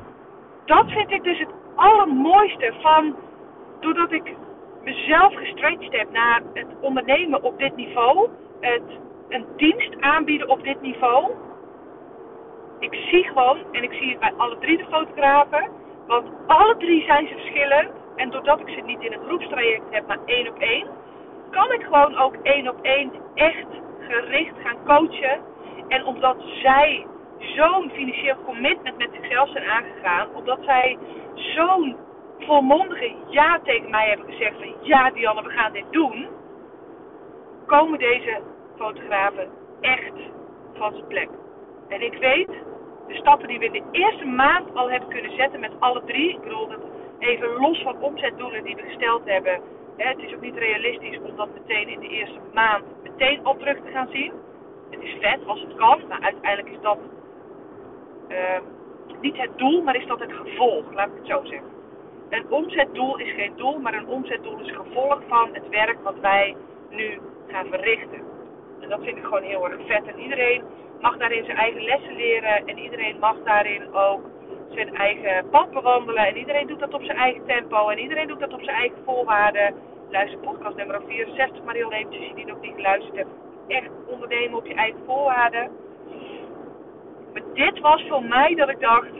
A: dat vind ik dus het allermooiste van doordat ik mezelf gestretched heb naar het ondernemen op dit niveau, het een dienst aanbieden op dit niveau. Ik zie gewoon, en ik zie het bij alle drie de fotografen, want alle drie zijn ze verschillend. En doordat ik ze niet in een groepstraject heb, maar één op één, kan ik gewoon ook één op één echt gericht gaan coachen. En omdat zij zo'n financieel commitment met zichzelf zijn aangegaan, omdat zij zo'n volmondige ja tegen mij hebben gezegd van ja Dianne, we gaan dit doen, komen deze fotografen echt van zijn plek. En ik weet, de stappen die we in de eerste maand al hebben kunnen zetten met alle drie, ik bedoel dat even los van omzetdoelen die we gesteld hebben, hè, het is ook niet realistisch om dat meteen in de eerste maand meteen al terug te gaan zien. Het is vet als het kan, maar uiteindelijk is dat uh, niet het doel, maar is dat het gevolg, laat ik het zo zeggen. Een omzetdoel is geen doel, maar een omzetdoel is gevolg van het werk wat wij nu gaan verrichten. En dat vind ik gewoon heel erg vet. En iedereen mag daarin zijn eigen lessen leren en iedereen mag daarin ook zijn eigen pad bewandelen. En iedereen doet dat op zijn eigen tempo en iedereen doet dat op zijn eigen voorwaarden. Luister podcast nummer 64, maar heel eventjes, je die nog niet geluisterd hebt. Echt ondernemen op je eigen voorwaarden. Maar dit was voor mij dat ik dacht,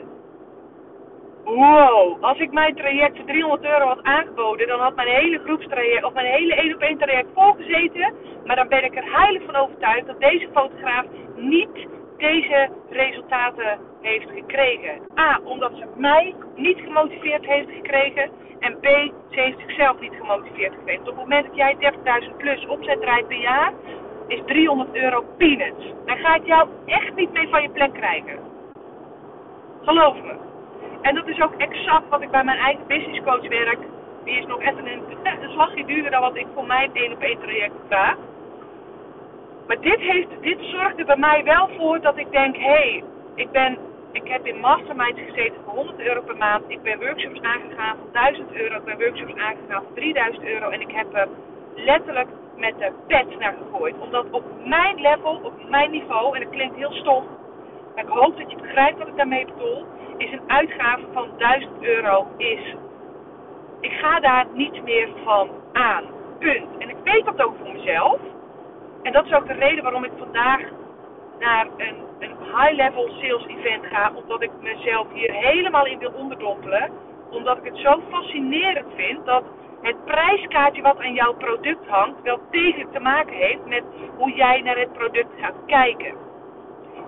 A: wow, als ik mijn traject voor 300 euro had aangeboden, dan had mijn hele groepstraject, of mijn hele 1 op 1 traject volgezeten. Maar dan ben ik er heilig van overtuigd dat deze fotograaf niet deze resultaten heeft gekregen. A, omdat ze mij niet gemotiveerd heeft gekregen. En B, ze heeft zichzelf niet gemotiveerd gekregen. Op het moment dat jij 30.000 plus opzet draait per jaar, is 300 euro peanuts. Dan ga ik jou echt niet mee van je plek krijgen. Geloof me. En dat is ook exact wat ik bij mijn eigen business coach werk. Die is nog even een, slagje duurder dan wat ik voor mijn 1 op 1 traject vraag. Maar dit, heeft, dit zorgde bij mij wel voor dat ik denk, hé, hey, ik, ben, ik heb in masterminds gezeten voor 100 euro per maand. Ik ben workshops aangegaan voor 1000 euro. Ik ben workshops aangegaan voor 3000 euro. En ik heb er letterlijk met de pet naar gegooid. Omdat op mijn level, op mijn niveau, en dat klinkt heel stom. Maar ik hoop dat je begrijpt wat ik daarmee bedoel. Is een uitgave van 1000 euro is. Ik ga daar niet meer van aan. Punt. En ik weet dat ook voor mezelf. En dat is ook de reden waarom ik vandaag naar een, een high-level sales event ga. Omdat ik mezelf hier helemaal in wil onderdompelen. Omdat ik het zo fascinerend vind dat het prijskaartje wat aan jouw product hangt wel tegen te maken heeft met hoe jij naar het product gaat kijken.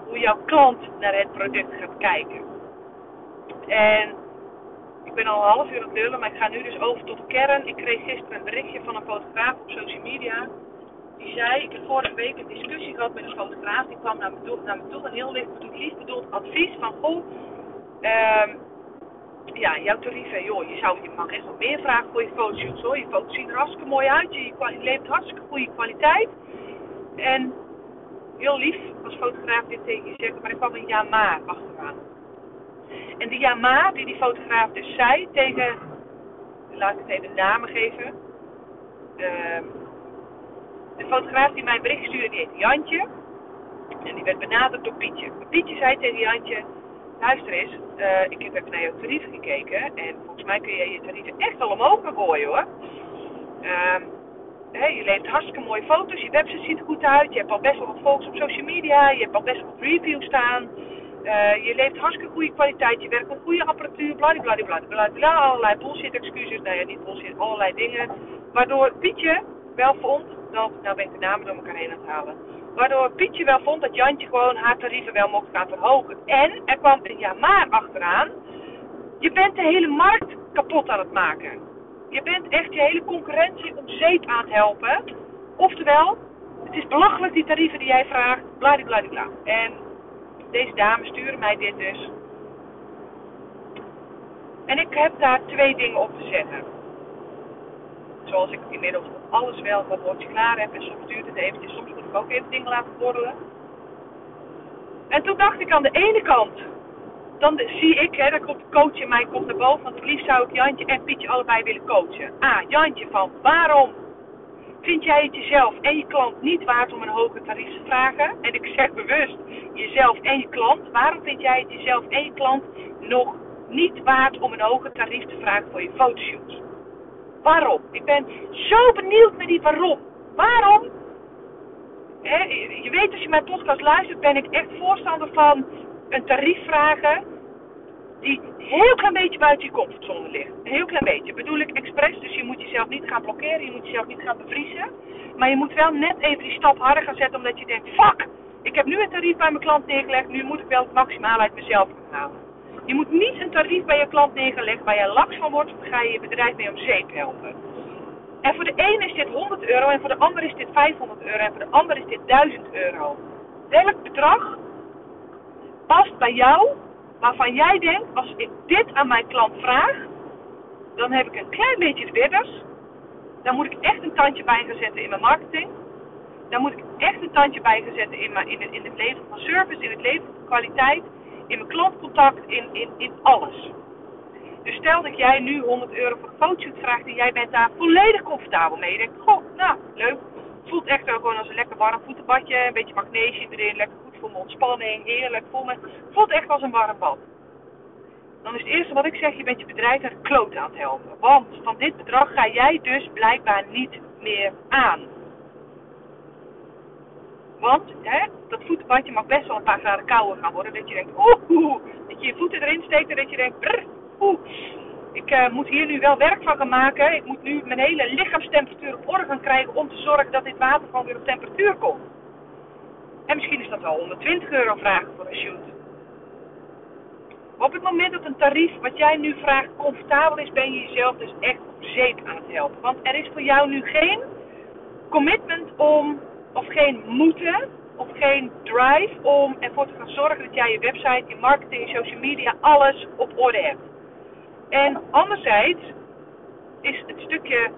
A: Hoe jouw klant naar het product gaat kijken. En ik ben al een half uur het lullen, maar ik ga nu dus over tot kern. Ik kreeg gisteren een berichtje van een fotograaf op social media die zei, ik heb vorige week een discussie gehad met een fotograaf. Die kwam naar me toe, naar me toe een heel bedoeld, lief bedoeld advies van, goh, uh, ja, jouw tarieven, joh, je, zou, je mag echt wat meer vragen voor je fotoshoots hoor. Je foto's zien er hartstikke mooi uit, je, levert hartstikke goede kwaliteit. En heel lief als fotograaf dit tegen je zeggen, maar er kwam een ja maar achteraan. En die ja maar die die fotograaf dus zei tegen, laat ik het even namen geven. Uh, de fotograaf die mij een bericht stuurde, die heet Jantje. En die werd benaderd door Pietje. Pietje zei tegen Jantje, luister eens, uh, ik heb even naar jouw tarieven gekeken. En volgens mij kun je je tarieven echt al omhoog gaan gooien hoor. Uh, hey, je levert hartstikke mooie foto's, je website ziet er goed uit. Je hebt al best wel wat volgers op social media. Je hebt al best wel wat reviews staan. Uh, je levert hartstikke goede kwaliteit, je werkt met goede apparatuur, bladibladibladibladibla, allerlei bullshit excuses, nou ja, niet bullshit, allerlei dingen. Waardoor Pietje wel vond dat, nou ben ik de namen door elkaar heen aan het halen. Waardoor Pietje wel vond dat Jantje gewoon haar tarieven wel mocht gaan verhogen. En er kwam een ja maar achteraan. Je bent de hele markt kapot aan het maken. Je bent echt je hele concurrentie om zeep aan het helpen. Oftewel, het is belachelijk die tarieven die jij vraagt. Bladibladibla. En deze dames sturen mij dit dus. En ik heb daar twee dingen op te zeggen zoals ik inmiddels alles wel wat woordje klaar heb. En soms duurt het eventjes, soms moet ik ook even dingen laten borrelen. En toen dacht ik aan de ene kant, dan zie ik, hè, dan komt de coach in mij komt naar boven. Want het liefst zou ik Jantje en Pietje allebei willen coachen. Ah, Jantje van, waarom vind jij het jezelf en je klant niet waard om een hoger tarief te vragen? En ik zeg bewust jezelf en je klant. Waarom vind jij het jezelf en je klant nog niet waard om een hoger tarief te vragen voor je fotoshoot? Waarom? Ik ben zo benieuwd naar die waarom. Waarom hè, je weet als je mijn podcast luistert, ben ik echt voorstander van een tarief vragen die heel klein beetje buiten je comfortzone ligt. Een heel klein beetje. Bedoel ik expres, dus je moet jezelf niet gaan blokkeren, je moet jezelf niet gaan bevriezen. Maar je moet wel net even die stap harder gaan zetten omdat je denkt, fuck, ik heb nu een tarief bij mijn klant neergelegd, nu moet ik wel het maximaal uit mezelf gaan halen. Je moet niet een tarief bij je klant neerleggen waar je laks van wordt, dan ga je je bedrijf mee om zeep helpen. En voor de ene is dit 100 euro en voor de ander is dit 500 euro en voor de ander is dit 1000 euro. Welk bedrag past bij jou waarvan jij denkt, als ik dit aan mijn klant vraag, dan heb ik een klein beetje de. Dan moet ik echt een tandje bij gaan zetten in mijn marketing. Dan moet ik echt een tandje bij gaan zetten in, mijn, in, het, in het leven van service, in het leven van kwaliteit, in mijn klantcontact, in, in, in alles. Dus stel dat jij nu 100 euro voor een fotoshoot vraagt en jij bent daar volledig comfortabel mee. Je denkt, goh, nou, leuk. Voelt echt wel gewoon als een lekker warm voetenbadje, een beetje magnesium erin, lekker goed mijn ontspanning, heerlijk. Voel me, voelt echt als een warm bad. Dan is het eerste wat ik zeg, je bent je bedrijf er kloot aan het helpen. Want van dit bedrag ga jij dus blijkbaar niet meer aan. Want hè, dat voetenbadje mag best wel een paar graden kouder gaan worden. Dat je denkt, oeh, dat je je voeten erin steekt en dat je denkt, brr, oeh, ik uh, moet hier nu wel werk van gaan maken. Ik moet nu mijn hele lichaamstemperatuur op orde gaan krijgen om te zorgen dat dit water gewoon weer op temperatuur komt. En misschien is dat wel 120 euro vragen voor een shoot. Op het moment dat een tarief wat jij nu vraagt comfortabel is, ben je jezelf dus echt op zeep aan het helpen. Want er is voor jou nu geen commitment om, of geen moeten, of geen drive om ervoor te gaan zorgen dat jij je website, je marketing, je social media, alles op orde hebt. En anderzijds is het stukje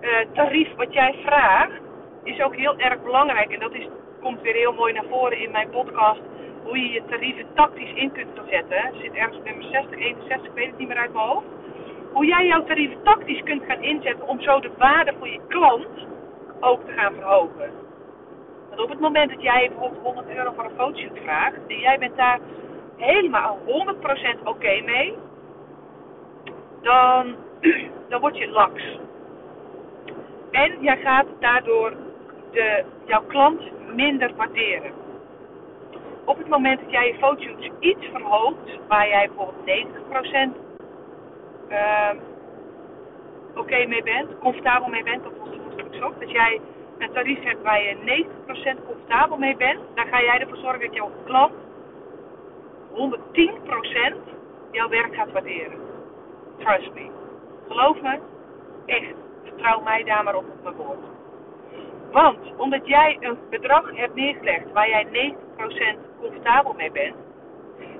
A: uh, tarief wat jij vraagt, is ook heel erg belangrijk. En dat is, komt weer heel mooi naar voren in mijn podcast hoe je je tarieven tactisch in kunt zetten. Zit ergens op nummer 60, 61, ik weet het niet meer uit mijn hoofd. Hoe jij jouw tarieven tactisch kunt gaan inzetten om zo de waarde voor je klant ook te gaan verhogen. Want op het moment dat jij bijvoorbeeld 100 euro voor een fotoshoot vraagt en jij bent daar helemaal 100% oké mee, dan, dan word je laks. En jij gaat daardoor de, jouw klant minder waarderen op het moment dat jij je fotoshoots iets verhoogt, waar jij bijvoorbeeld 90% uh, oké mee bent, comfortabel mee bent, dat was het ook, dat jij een tarief hebt waar je 90% comfortabel mee bent, dan ga jij ervoor zorgen dat jouw klant 110% jouw werk gaat waarderen. Trust me. Geloof me, echt. Vertrouw mij daar maar op op mijn woord. Want omdat jij een bedrag hebt neergelegd waar jij 90% comfortabel mee bent,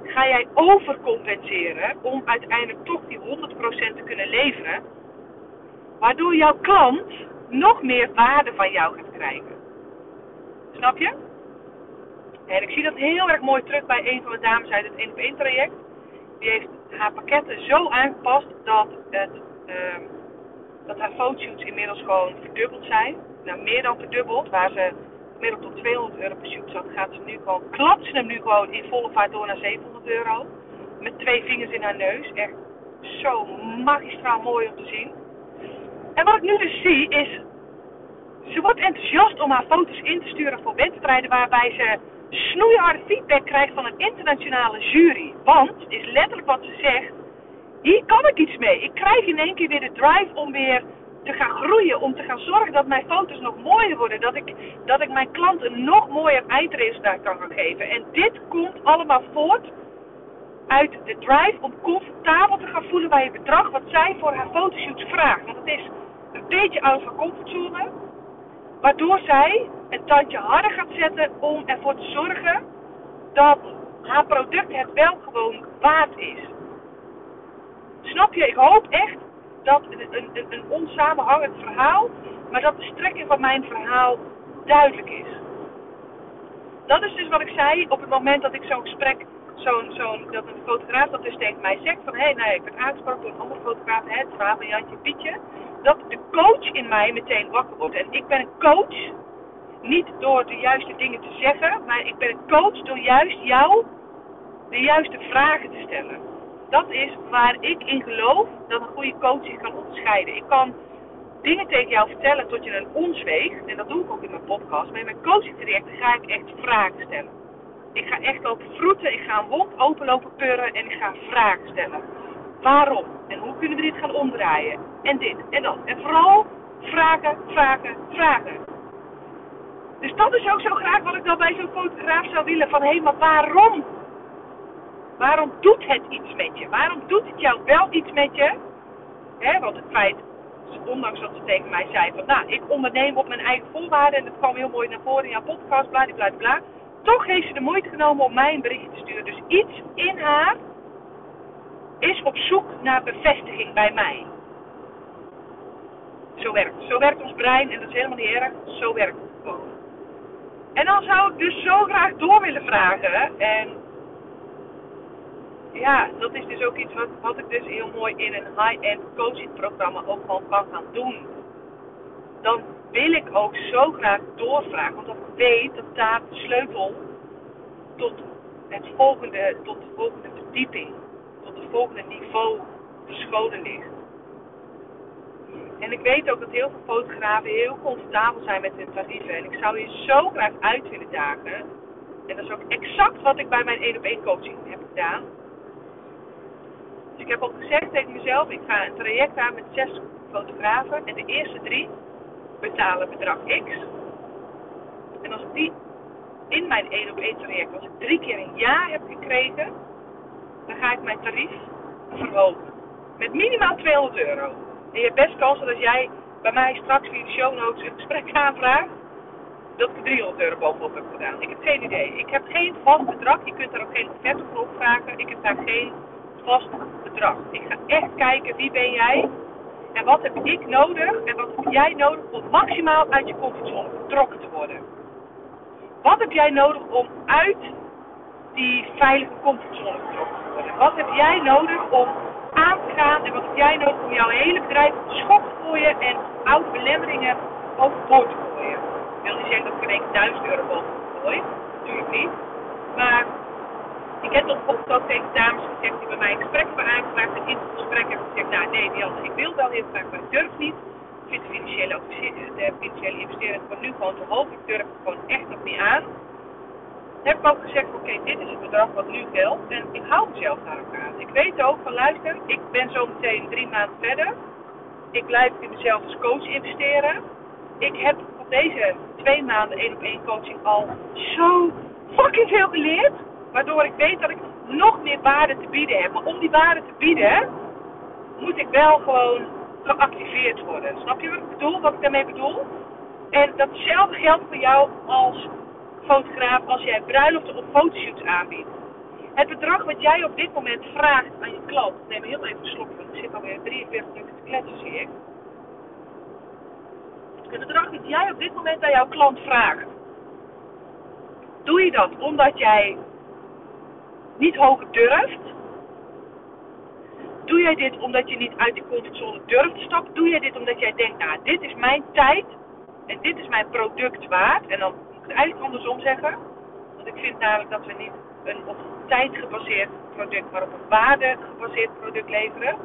A: ga jij overcompenseren om uiteindelijk toch die 100% te kunnen leveren. Waardoor jouw klant nog meer waarde van jou gaat krijgen. Snap je? En ik zie dat heel erg mooi terug bij een van de dames uit het 1 op 1 traject. Die heeft haar pakketten zo aangepast dat, het, uh, dat haar fotoshoots inmiddels gewoon verdubbeld zijn. Nou, meer dan verdubbeld. Waar ze gemiddeld tot 200 euro per shoot zat, gaat ze nu gewoon, klapt ze hem nu gewoon in volle vaart door naar 700 euro. Met twee vingers in haar neus. Echt zo magistraal mooi om te zien. En wat ik nu dus zie is, ze wordt enthousiast om haar foto's in te sturen voor wedstrijden waarbij ze snoeiharde feedback krijgt van een internationale jury. Want, is letterlijk wat ze zegt, hier kan ik iets mee. Ik krijg in één keer weer de drive om weer te gaan groeien, om te gaan zorgen dat mijn foto's nog mooier worden. Dat ik, dat ik mijn klant een nog mooier eindresultaat kan gaan geven. En dit komt allemaal voort uit de drive om comfortabel te gaan voelen bij het bedrag wat zij voor haar fotoshoots vraagt. Want het is een beetje uit haar comfortzone. Waardoor zij een tandje harder gaat zetten om ervoor te zorgen dat haar product het wel gewoon waard is. Snap je? Ik hoop echt dat een, een, een onsamenhangend verhaal, maar dat de strekking van mijn verhaal duidelijk is. Dat is dus wat ik zei op het moment dat ik zo'n gesprek, zo'n, dat een fotograaf dat dus tegen mij zegt van hé, hey, nou, ik ben aangesproken door een andere fotograaf, het verhaal Jantje Pietje, dat de coach in mij meteen wakker wordt. En ik ben een coach, niet door de juiste dingen te zeggen, maar ik ben een coach door juist jou de juiste vragen te stellen dat is waar ik in geloof dat een goede coach zich kan onderscheiden. Ik kan dingen tegen jou vertellen tot je een ons weegt. En dat doe ik ook in mijn podcast. Maar in mijn coaching trajecten ga ik echt vragen stellen. Ik ga echt lopen vroeten, ik ga een wond openlopen purren en ik ga vragen stellen. Waarom? En hoe kunnen we dit gaan omdraaien? En dit en dat. En vooral vragen, vragen, vragen. Dus dat is ook zo graag wat ik dan bij zo'n fotograaf zou willen. Van hé, maar waarom? Waarom doet het iets met je? Waarom doet het jou wel iets met je? Want het feit, ondanks dat ze tegen mij zei van nou, ik onderneem op mijn eigen voorwaarden. En dat kwam heel mooi naar voren in jouw podcast, bla bla bla. Toch heeft ze de moeite genomen om mij een berichtje te sturen. Dus iets in haar is op zoek naar bevestiging bij mij. Zo werkt Zo werkt ons brein en dat is helemaal niet erg. Zo werkt het gewoon. En dan zou ik dus zo graag door willen vragen. En ja, dat is dus ook iets wat, wat ik dus heel mooi in een high-end coaching programma ook gewoon kan gaan doen. Dan wil ik ook zo graag doorvragen, want ik weet dat daar de sleutel tot het volgende, tot de volgende verdieping, tot het volgende niveau verscholen ligt. En ik weet ook dat heel veel fotografen heel comfortabel zijn met hun tarieven. En ik zou je zo graag uit willen dagen. En dat is ook exact wat ik bij mijn 1 op 1 coaching heb gedaan. Dus ik heb ook gezegd tegen mezelf, ik ga een traject aan met zes fotografen. En de eerste drie betalen bedrag X. En als ik die in mijn 1 op 1 traject, als ik drie keer een ja heb gekregen, dan ga ik mijn tarief verhogen. Met minimaal 200 euro. En je hebt best kans dat als jij bij mij straks via de show notes een gesprek aanvraagt, dat ik 300 euro bovenop heb gedaan. Ik heb geen idee. Ik heb geen vast bedrag. Je kunt daar ook geen offerte voor opvragen. Ik heb daar geen vast bedrag. Ik ga echt kijken wie ben jij en wat heb ik nodig en wat heb jij nodig om maximaal uit je comfortzone getrokken te worden. Wat heb jij nodig om uit die veilige comfortzone getrokken te worden? Wat heb jij nodig om aan te gaan en wat heb jij nodig om jouw hele bedrijf op de te gooien en oude belemmeringen overboord te gooien? Ik wil niet zeggen dat ik er 1000 euro boven gooi, natuurlijk niet. Maar ik heb bijvoorbeeld ook tegen dames gezegd die bij mij een gesprek hebben aangevraagd. En in het gesprek heb ik gezegd, nou nee Diane, ik wil wel heel graag, maar ik durf niet. Ik vind de financiële, financiële investering van nu gewoon te hoog. Ik durf gewoon echt nog niet aan. Heb ik ook gezegd, oké, dit is het bedrag wat nu geldt. En ik hou mezelf daar ook aan. Ik weet ook van, luister, ik ben zo meteen drie maanden verder. Ik blijf in mezelf als coach investeren. Ik heb op deze twee maanden één op één coaching al zo fucking veel geleerd. Waardoor ik weet dat ik nog meer waarde te bieden heb. Maar om die waarde te bieden, moet ik wel gewoon geactiveerd worden. Snap je wat ik bedoel? Wat ik daarmee bedoel? En datzelfde geldt voor jou als fotograaf als jij bruiloften of fotoshoots aanbiedt. Het bedrag wat jij op dit moment vraagt aan je klant, neem heel even een slokje, want ik zit alweer 43 minuten te kletsen, zie ik. Het bedrag dat jij op dit moment aan jouw klant vraagt, doe je dat omdat jij niet hoger durft? Doe jij dit omdat je niet uit de comfortzone durft te stappen? Doe jij dit omdat jij denkt, nou, dit is mijn tijd en dit is mijn product waard? En dan moet ik het eigenlijk andersom zeggen. Want ik vind namelijk dat we niet een op tijd gebaseerd product, maar op een waarde gebaseerd product leveren.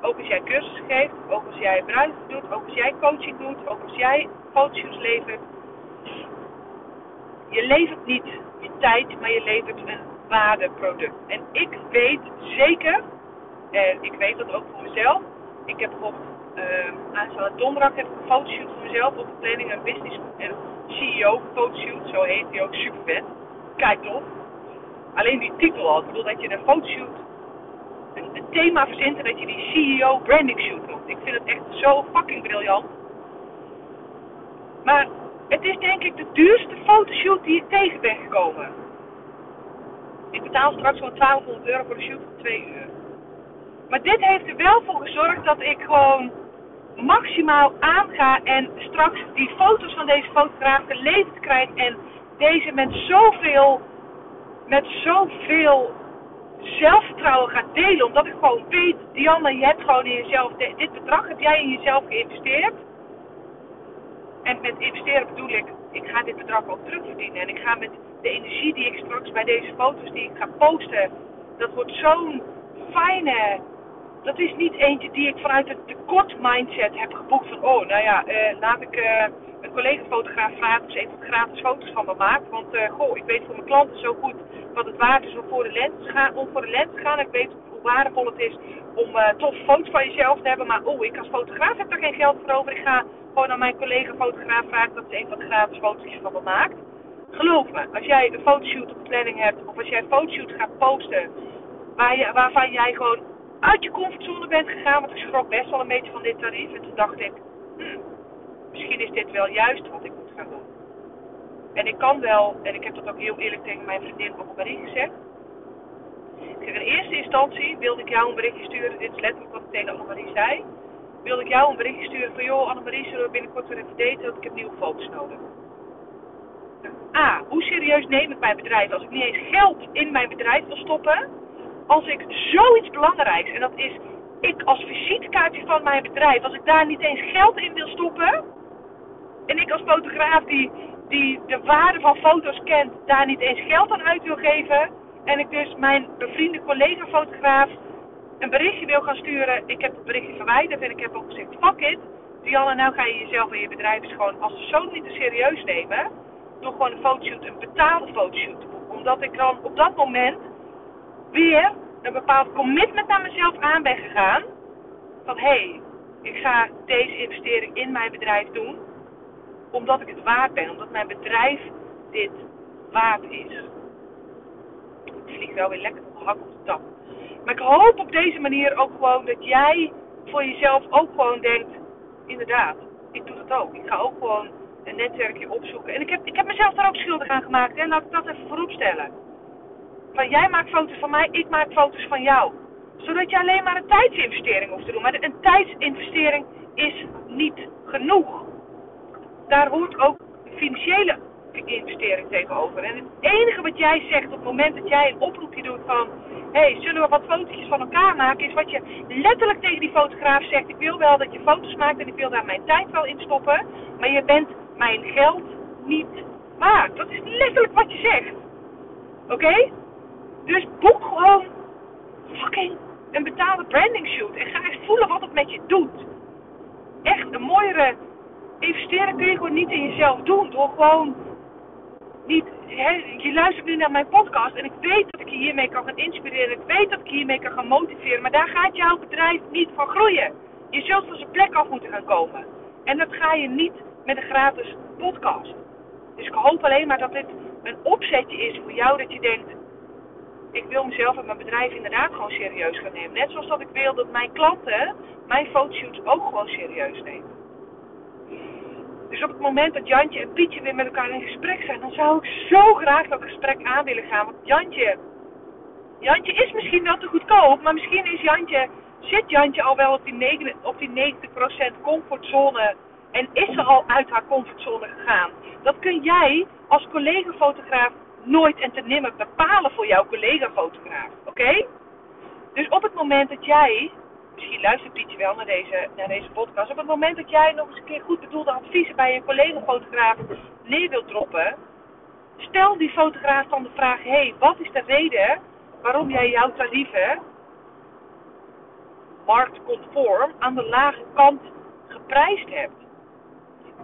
A: Ook als jij cursus geeft, ook als jij bruid doet, ook als jij coaching doet, ook als jij foto's levert. Je levert niet je tijd, maar je levert een waardeproduct. En ik weet zeker, en ik weet dat ook voor mezelf. Ik heb bijvoorbeeld uh, aanstaande donderdag heb ik een fotoshoot voor mezelf op de planning, een business en CEO fotoshoot, zo heet die ook super vet. Kijk toch. Alleen die titel al, ik bedoel dat je een fotoshoot, een, een thema verzint en dat je die CEO branding shoot noemt. Ik vind het echt zo fucking briljant. Maar het is denk ik de duurste fotoshoot die ik tegen ben gekomen. Ik betaal straks gewoon 1200 euro voor de shoot van 2 uur. Maar dit heeft er wel voor gezorgd dat ik gewoon maximaal aanga en straks die foto's van deze fotograaf geleverd krijg en deze met zoveel, met zoveel zelfvertrouwen gaat delen. Omdat ik gewoon weet, Dianne, je hebt gewoon in jezelf, dit bedrag heb jij in jezelf geïnvesteerd. En met investeren bedoel ik, ik ga dit bedrag ook terugverdienen. En ik ga met de energie die ik straks bij deze foto's die ik ga posten, dat wordt zo'n fijne dat is niet eentje die ik vanuit het tekort mindset heb geboekt. Van, oh, nou ja, uh, laat ik uh, een collega-fotograaf vragen of ze even gratis foto's van me maakt. Want, uh, goh, ik weet voor mijn klanten zo goed wat het waard is om voor de lens te gaan. Om voor de lens te gaan. Ik weet hoe waardevol het is om uh, foto's van jezelf te hebben. Maar, oh, ik als fotograaf heb daar geen geld voor over. Ik ga gewoon aan mijn collega-fotograaf vragen dat ze even wat gratis foto's van me maakt. Geloof me, als jij een fotoshoot op planning hebt, of als jij een fotoshoot gaat posten, waar je, waarvan jij gewoon uit je comfortzone bent gegaan, want ik schrok best wel een beetje van dit tarief. En toen dacht ik, hmm, misschien is dit wel juist wat ik moet gaan doen. En ik kan wel, en ik heb dat ook heel eerlijk tegen mijn vriendin Annemarie gezegd. Ik zeg, in eerste instantie wilde ik jou een berichtje sturen, dit is letterlijk wat ik tegen Annemarie zei. Wilde ik jou een berichtje sturen van, joh Annemarie, zullen we binnenkort weer even daten, want ik heb nieuwe foto's nodig. A, hoe serieus neem ik mijn bedrijf als ik niet eens geld in mijn bedrijf wil stoppen? Als ik zoiets belangrijks, en dat is ik als visitekaartje van mijn bedrijf, als ik daar niet eens geld in wil stoppen, en ik als fotograaf die, die de waarde van foto's kent, daar niet eens geld aan uit wil geven, en ik dus mijn bevriende collega-fotograaf een berichtje wil gaan sturen, ik heb het berichtje verwijderd en ik heb ook gezegd, fuck it, Dianne, nou ga je jezelf en je bedrijf gewoon als persoon niet te serieus nemen door gewoon een fotoshoot, een betaalde fotoshoot. Omdat ik dan op dat moment weer een bepaald commitment naar mezelf aan ben gegaan. Van hé, hey, ik ga deze investering in mijn bedrijf doen. Omdat ik het waard ben. Omdat mijn bedrijf dit waard is. Ik vlieg wel weer lekker op de hak op de tap. Maar ik hoop op deze manier ook gewoon dat jij voor jezelf ook gewoon denkt. Inderdaad, ik doe dat ook. Ik ga ook gewoon een netwerkje opzoeken. En ik heb, ik heb mezelf daar ook schuldig aan gemaakt. Hè? Laat ik dat even vooropstellen. Van jij maakt foto's van mij, ik maak foto's van jou. Zodat je alleen maar een tijdsinvestering hoeft te doen. Maar een tijdsinvestering is niet genoeg. Daar hoort ook financiële investering tegenover. En het enige wat jij zegt op het moment dat jij een oproepje doet van... Hé, hey, zullen we wat fotootjes van elkaar maken? Is wat je letterlijk tegen die fotograaf zegt. Ik wil wel dat je foto's maakt en ik wil daar mijn tijd wel in stoppen. Maar je bent mijn geld niet waard. Dat is letterlijk wat je zegt. Oké? Dus boek gewoon fucking een betaalde branding shoot. En ga eens voelen wat het met je doet. Echt een mooiere investering kun je gewoon niet in jezelf doen. Door gewoon niet. je luistert nu naar mijn podcast en ik weet dat ik je hiermee kan gaan inspireren. Ik weet dat ik je hiermee kan gaan motiveren. Maar daar gaat jouw bedrijf niet van groeien. Je zult van zijn plek af moeten gaan komen. En dat ga je niet met een gratis podcast. Dus ik hoop alleen maar dat dit een opzetje is voor jou dat je denkt, ik wil mezelf en mijn bedrijf inderdaad gewoon serieus gaan nemen. Net zoals dat ik wil dat mijn klanten mijn fotoshoots ook gewoon serieus nemen. Dus op het moment dat Jantje en Pietje weer met elkaar in gesprek zijn, dan zou ik zo graag dat gesprek aan willen gaan. Want Jantje, Jantje is misschien wel te goedkoop, maar misschien is Jantje, zit Jantje al wel op die, 9, op die 90% comfortzone en is ze al uit haar comfortzone gegaan. Dat kun jij als collega-fotograaf nooit en te nimmer bepalen voor jouw collega-fotograaf. Oké? Dus op het moment dat jij, misschien luistert Pietje wel naar deze, naar deze podcast, op het moment dat jij nog eens een keer goed bedoelde adviezen bij je collega-fotograaf neer wilt droppen, stel die fotograaf dan de vraag: hé, hey, wat is de reden waarom jij jouw tarieven marktconform aan de lage kant geprijsd hebt?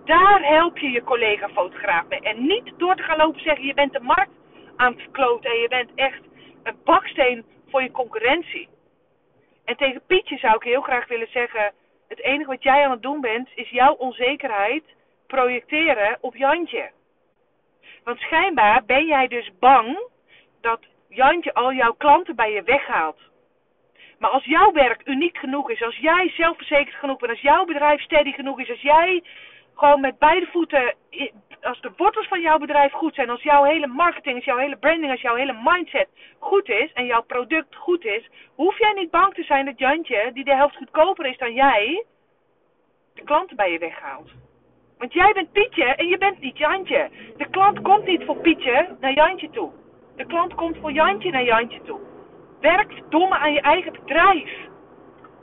A: Daar help je je collega-fotograaf mee. En niet door te gaan lopen zeggen: je bent de markt aan het verkloten en je bent echt een baksteen voor je concurrentie. En tegen Pietje zou ik heel graag willen zeggen: het enige wat jij aan het doen bent, is jouw onzekerheid projecteren op Jantje. Want schijnbaar ben jij dus bang dat Jantje al jouw klanten bij je weghaalt. Maar als jouw werk uniek genoeg is, als jij zelfverzekerd genoeg bent, als jouw bedrijf steady genoeg is, als jij gewoon met beide voeten, als de wortels van jouw bedrijf goed zijn, als jouw hele marketing, als jouw hele branding, als jouw hele mindset goed is en jouw product goed is, hoef jij niet bang te zijn dat Jantje, die de helft goedkoper is dan jij, de klanten bij je weghaalt. Want jij bent Pietje en je bent niet Jantje. De klant komt niet voor Pietje naar Jantje toe. De klant komt voor Jantje naar Jantje toe. Werk domme aan je eigen bedrijf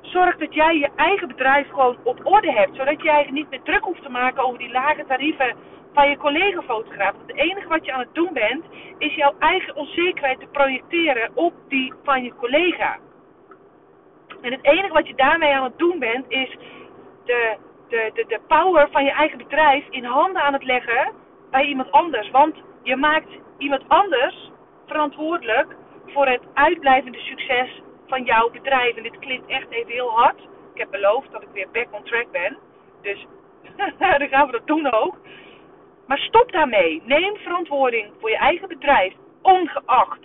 A: zorg dat jij je eigen bedrijf gewoon op orde hebt. Zodat jij niet meer druk hoeft te maken over die lage tarieven van je collega-fotograaf. Het enige wat je aan het doen bent, is jouw eigen onzekerheid te projecteren op die van je collega. En het enige wat je daarmee aan het doen bent, is de, de, de, de power van je eigen bedrijf in handen aan het leggen bij iemand anders. Want je maakt iemand anders verantwoordelijk voor het uitblijvende succes van jouw bedrijf. En dit klinkt echt even heel hard. Ik heb beloofd dat ik weer back on track ben. Dus dan gaan we dat doen ook. Maar stop daarmee. Neem verantwoording voor je eigen bedrijf. Ongeacht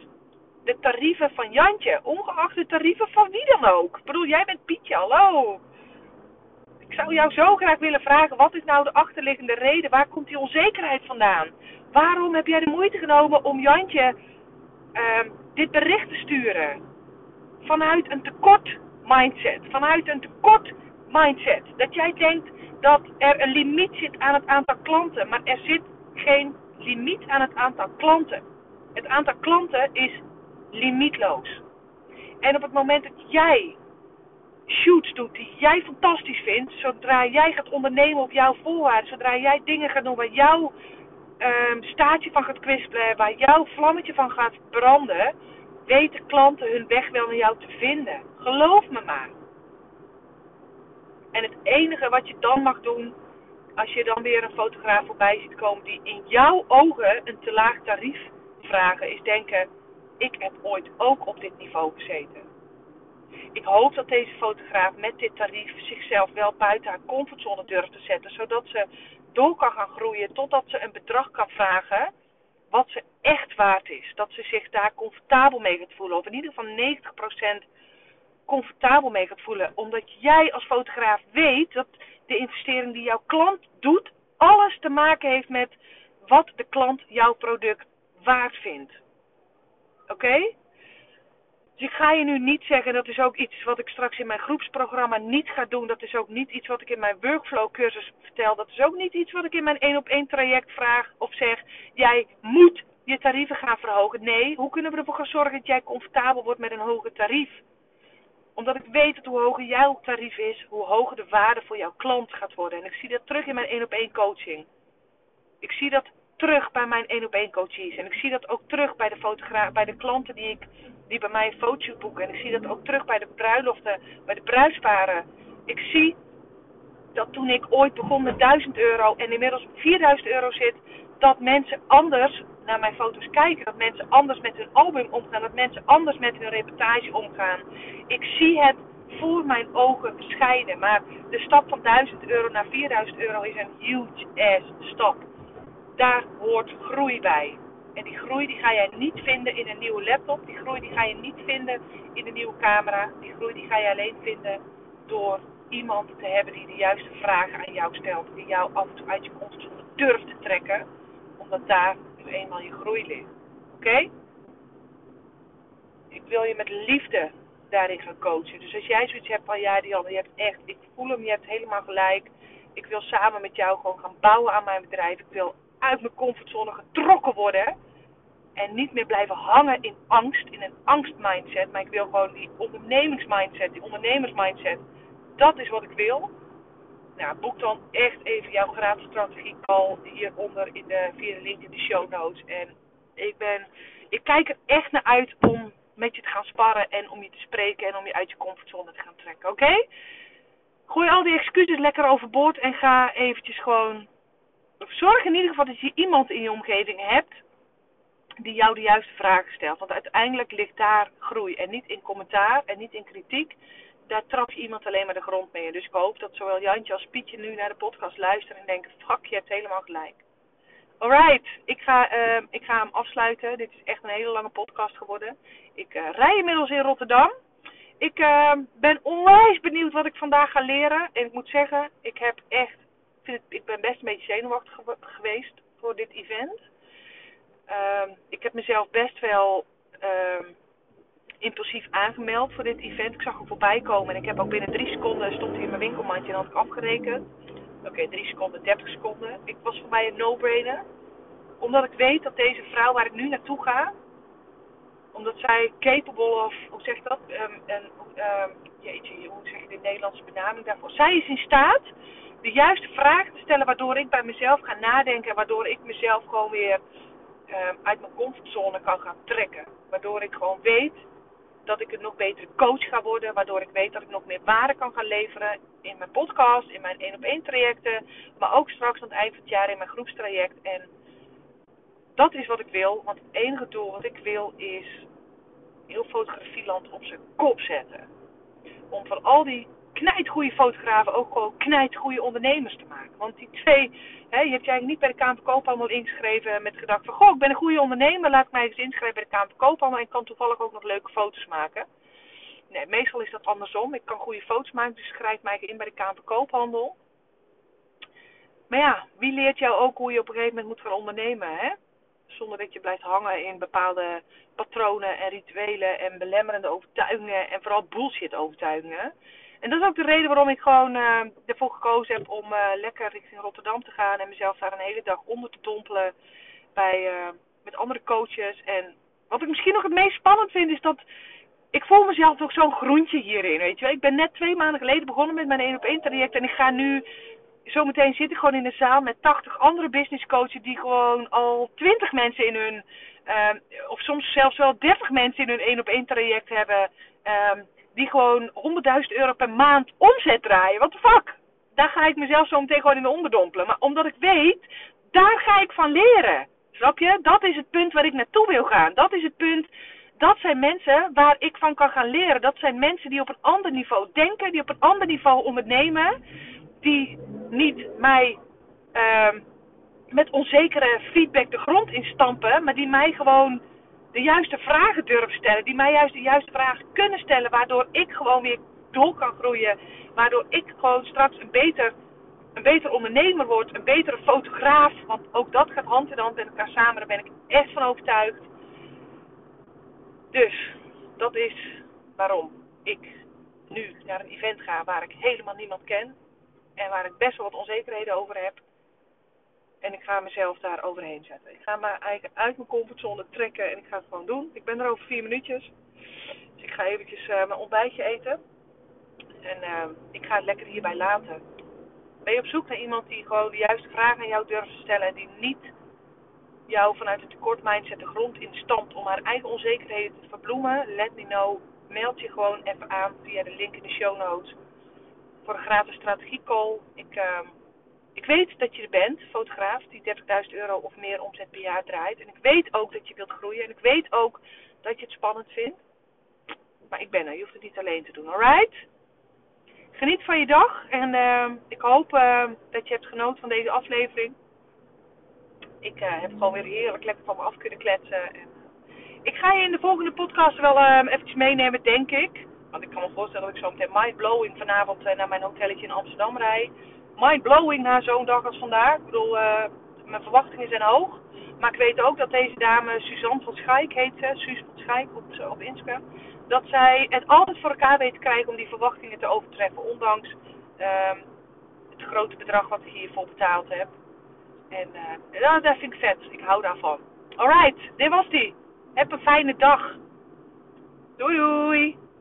A: de tarieven van Jantje. Ongeacht de tarieven van wie dan ook. Ik bedoel, jij bent Pietje, hallo. Ik zou jou zo graag willen vragen, wat is nou de achterliggende reden? Waar komt die onzekerheid vandaan? Waarom heb jij de moeite genomen om Jantje uh, dit bericht te sturen? Vanuit een tekort mindset. Vanuit een tekort mindset. Dat jij denkt dat er een limiet zit aan het aantal klanten. Maar er zit geen limiet aan het aantal klanten. Het aantal klanten is limietloos. En op het moment dat jij shoots doet die jij fantastisch vindt, zodra jij gaat ondernemen op jouw voorwaarden, zodra jij dingen gaat doen waar jouw um, staartje van gaat kwispelen, waar jouw vlammetje van gaat branden, weten klanten hun weg wel naar jou te vinden. Geloof me maar. En het enige wat je dan mag doen, als je dan weer een fotograaf voorbij ziet komen die in jouw ogen een te laag tarief vragen, is denken: ik heb ooit ook op dit niveau gezeten. Ik hoop dat deze fotograaf met dit tarief zichzelf wel buiten haar comfortzone durft te zetten, zodat ze door kan gaan groeien totdat ze een bedrag kan vragen wat ze echt waard is. Dat ze zich daar comfortabel mee gaat voelen, of in ieder geval 90% comfortabel mee gaat voelen. Omdat jij als fotograaf weet dat de investering die jouw klant doet, alles te maken heeft met wat de klant jouw product waard vindt. Oké? Dus ik ga je nu niet zeggen, dat is ook iets wat ik straks in mijn groepsprogramma niet ga doen. Dat is ook niet iets wat ik in mijn workflow cursus vertel. Dat is ook niet iets wat ik in mijn één op één traject vraag of zeg. Jij moet je tarieven gaan verhogen. Nee, hoe kunnen we ervoor gaan zorgen dat jij comfortabel wordt met een hoger tarief? Omdat ik weet dat hoe hoger jouw tarief is, hoe hoger de waarde voor jouw klant gaat worden. En ik zie dat terug in mijn één op één coaching. Ik zie dat terug bij mijn één op één coaches. En ik zie dat ook terug bij de, bij de klanten die, ik, die bij mij een boeken. En ik zie dat ook terug bij de bruiloften, bij de bruidsparen. Ik zie dat toen ik ooit begon met 1000 euro en inmiddels 4000 euro zit, dat mensen anders naar mijn foto's kijken. Dat mensen anders met hun album omgaan. Dat mensen anders met hun reportage omgaan. Ik zie het voor mijn ogen verschijnen. Maar de stap van 1000 euro naar 4000 euro is een huge ass stap daar hoort groei bij. En die groei die ga jij niet vinden in een nieuwe laptop. Die groei die ga je niet vinden in een nieuwe camera. Die groei die ga je alleen vinden door iemand te hebben die de juiste vragen aan jou stelt. Die jou af en toe uit je comfortzone durft te trekken. Omdat daar nu eenmaal je groei ligt. Oké? Ik wil je met liefde daarin gaan coachen. Dus als jij zoiets hebt van ja Dianne, je hebt echt, ik voel hem, je hebt helemaal gelijk. Ik wil samen met jou gewoon gaan bouwen aan mijn bedrijf. Ik wil uit mijn comfortzone getrokken worden. En niet meer blijven hangen in angst, in een angstmindset. Maar ik wil gewoon die ondernemingsmindset, die ondernemersmindset. Dat is wat ik wil. Nou, boek dan echt even jouw gratis strategie call hieronder in de, via de link in de show notes. En ik ben, ik kijk er echt naar uit om met je te gaan sparren en om je te spreken en om je uit je comfortzone te gaan trekken. Oké? Gooi al die excuses lekker overboord en ga eventjes gewoon zorg in ieder geval dat je iemand in je omgeving hebt die jou de juiste vragen stelt. Want uiteindelijk ligt daar groei. En niet in commentaar en niet in kritiek. Daar trap je iemand alleen maar de grond mee. Dus ik hoop dat zowel Jantje als Pietje nu naar de podcast luisteren en denken: fuck, je hebt helemaal gelijk. Alright, ik ga, uh, ik ga hem afsluiten. Dit is echt een hele lange podcast geworden. Ik uh, rij inmiddels in Rotterdam. Ik uh, ben onwijs benieuwd wat ik vandaag ga leren. En ik moet zeggen, ik heb echt ik ben best een beetje zenuwachtig geweest voor dit event. Um, ik heb mezelf best wel um, impulsief aangemeld voor dit event. Ik zag hem voorbij komen en ik heb ook binnen drie seconden stond hij in mijn winkelmandje en had ik afgerekend. Oké, drie seconden, 30 seconden. Ik was voor mij een no-brainer. Omdat ik weet dat deze vrouw waar ik nu naartoe ga, omdat zij capable of, hoe zeg je dat? Um, een, um, jeetje, hoe zeg je de Nederlandse benaming daarvoor? Zij is in staat de juiste vragen te stellen waardoor ik bij mezelf ga nadenken. Waardoor ik mezelf gewoon weer uh, uit mijn comfortzone kan gaan trekken. Waardoor ik gewoon weet dat ik een nog betere coach ga worden, waardoor ik weet dat ik nog meer waarde kan gaan leveren in mijn podcast, in mijn één op één trajecten, maar ook straks aan het eind van het jaar in mijn groepstraject. En dat is wat ik wil, want het enige doel wat ik wil is heel fotografieland op zijn kop zetten. Om van al die knijtgoede fotografen ook gewoon knijtgoede ondernemers te maken. Want die twee, hè, je hebt je eigenlijk niet bij de Kamer Koophandel ingeschreven met gedacht van... Goh, ik ben een goede ondernemer, laat ik mij eens inschrijven bij de Kamer Koophandel en kan toevallig ook nog leuke foto's maken. Nee, meestal is dat andersom. Ik kan goede foto's maken, dus schrijf mij in bij de Kamer Koophandel. Maar ja, wie leert jou ook hoe je op een gegeven moment moet gaan ondernemen, hè? Zonder dat je blijft hangen in bepaalde patronen en rituelen en belemmerende overtuigingen en vooral bullshit overtuigingen. En dat is ook de reden waarom ik gewoon uh, ervoor gekozen heb om uh, lekker richting Rotterdam te gaan en mezelf daar een hele dag onder te dompelen bij, uh, met andere coaches. En wat ik misschien nog het meest spannend vind is dat ik voel mezelf toch zo'n groentje hierin, weet je. Ik ben net twee maanden geleden begonnen met mijn 1 op 1 traject en ik ga nu zometeen zit ik gewoon in een zaal met 80 andere business coaches die gewoon al 20 mensen in hun, uh, of soms zelfs wel 30 mensen in hun 1 op 1 traject hebben. Uh, die gewoon 100.000 euro per maand omzet draaien. What the fuck? Daar ga ik mezelf zo meteen gewoon in de onderdompelen. Maar omdat ik weet, daar ga ik van leren. Snap je? Dat is het punt waar ik naartoe wil gaan. Dat is het punt. Dat zijn mensen waar ik van kan gaan leren. Dat zijn mensen die op een ander niveau denken, die op een ander niveau ondernemen. Die niet mij uh, met onzekere feedback de grond instampen, maar die mij gewoon de juiste vragen durven stellen. Die mij juist de juiste vragen kunnen stellen. Waardoor ik gewoon weer door kan groeien. Waardoor ik gewoon straks een beter, een beter ondernemer word. Een betere fotograaf. Want ook dat gaat hand in hand met elkaar samen. Daar ben ik echt van overtuigd. Dus dat is waarom ik nu naar een event ga waar ik helemaal niemand ken. En waar ik best wel wat onzekerheden over heb. En ik ga mezelf daar overheen zetten. Ik ga me eigenlijk uit mijn comfortzone trekken en ik ga het gewoon doen. Ik ben er over vier minuutjes. Dus ik ga eventjes uh, mijn ontbijtje eten. En uh, ik ga het lekker hierbij laten. Ben je op zoek naar iemand die gewoon de juiste vragen aan jou durft te stellen en die niet jou vanuit een tekort mindset de grond instampt om haar eigen onzekerheden te verbloemen? Let me know. Meld je gewoon even aan via de link in de show notes voor een gratis strategiecall. Ik, uh, ik weet dat je er bent, fotograaf, die 30.000 euro of meer omzet per jaar draait. En ik weet ook dat je wilt groeien. En ik weet ook dat je het spannend vindt. Maar ik ben er, je hoeft het niet alleen te doen, alright? Geniet van je dag en uh, ik hoop uh, dat je hebt genoten van deze aflevering. Ik uh, heb gewoon weer heerlijk lekker van me af kunnen kletsen. En, ik ga je in de volgende podcast wel uh, eventjes meenemen, denk ik. Want ik kan me voorstellen dat ik zo meteen mindblowing vanavond naar mijn hotelletje in Amsterdam rijd mind-blowing na zo'n dag als vandaag. Ik bedoel, uh, mijn verwachtingen zijn hoog. Maar ik weet ook dat deze dame, Suzanne van Schaik heet ze, Suus van Schaik op, op Instagram. Dat zij het altijd voor elkaar weet te krijgen om die verwachtingen te overtreffen. Ondanks uh, het grote bedrag wat ik hiervoor betaald heb. En uh, dat vind ik vet. Ik hou daarvan. Alright, dit was die. Heb een fijne dag. Doei doei.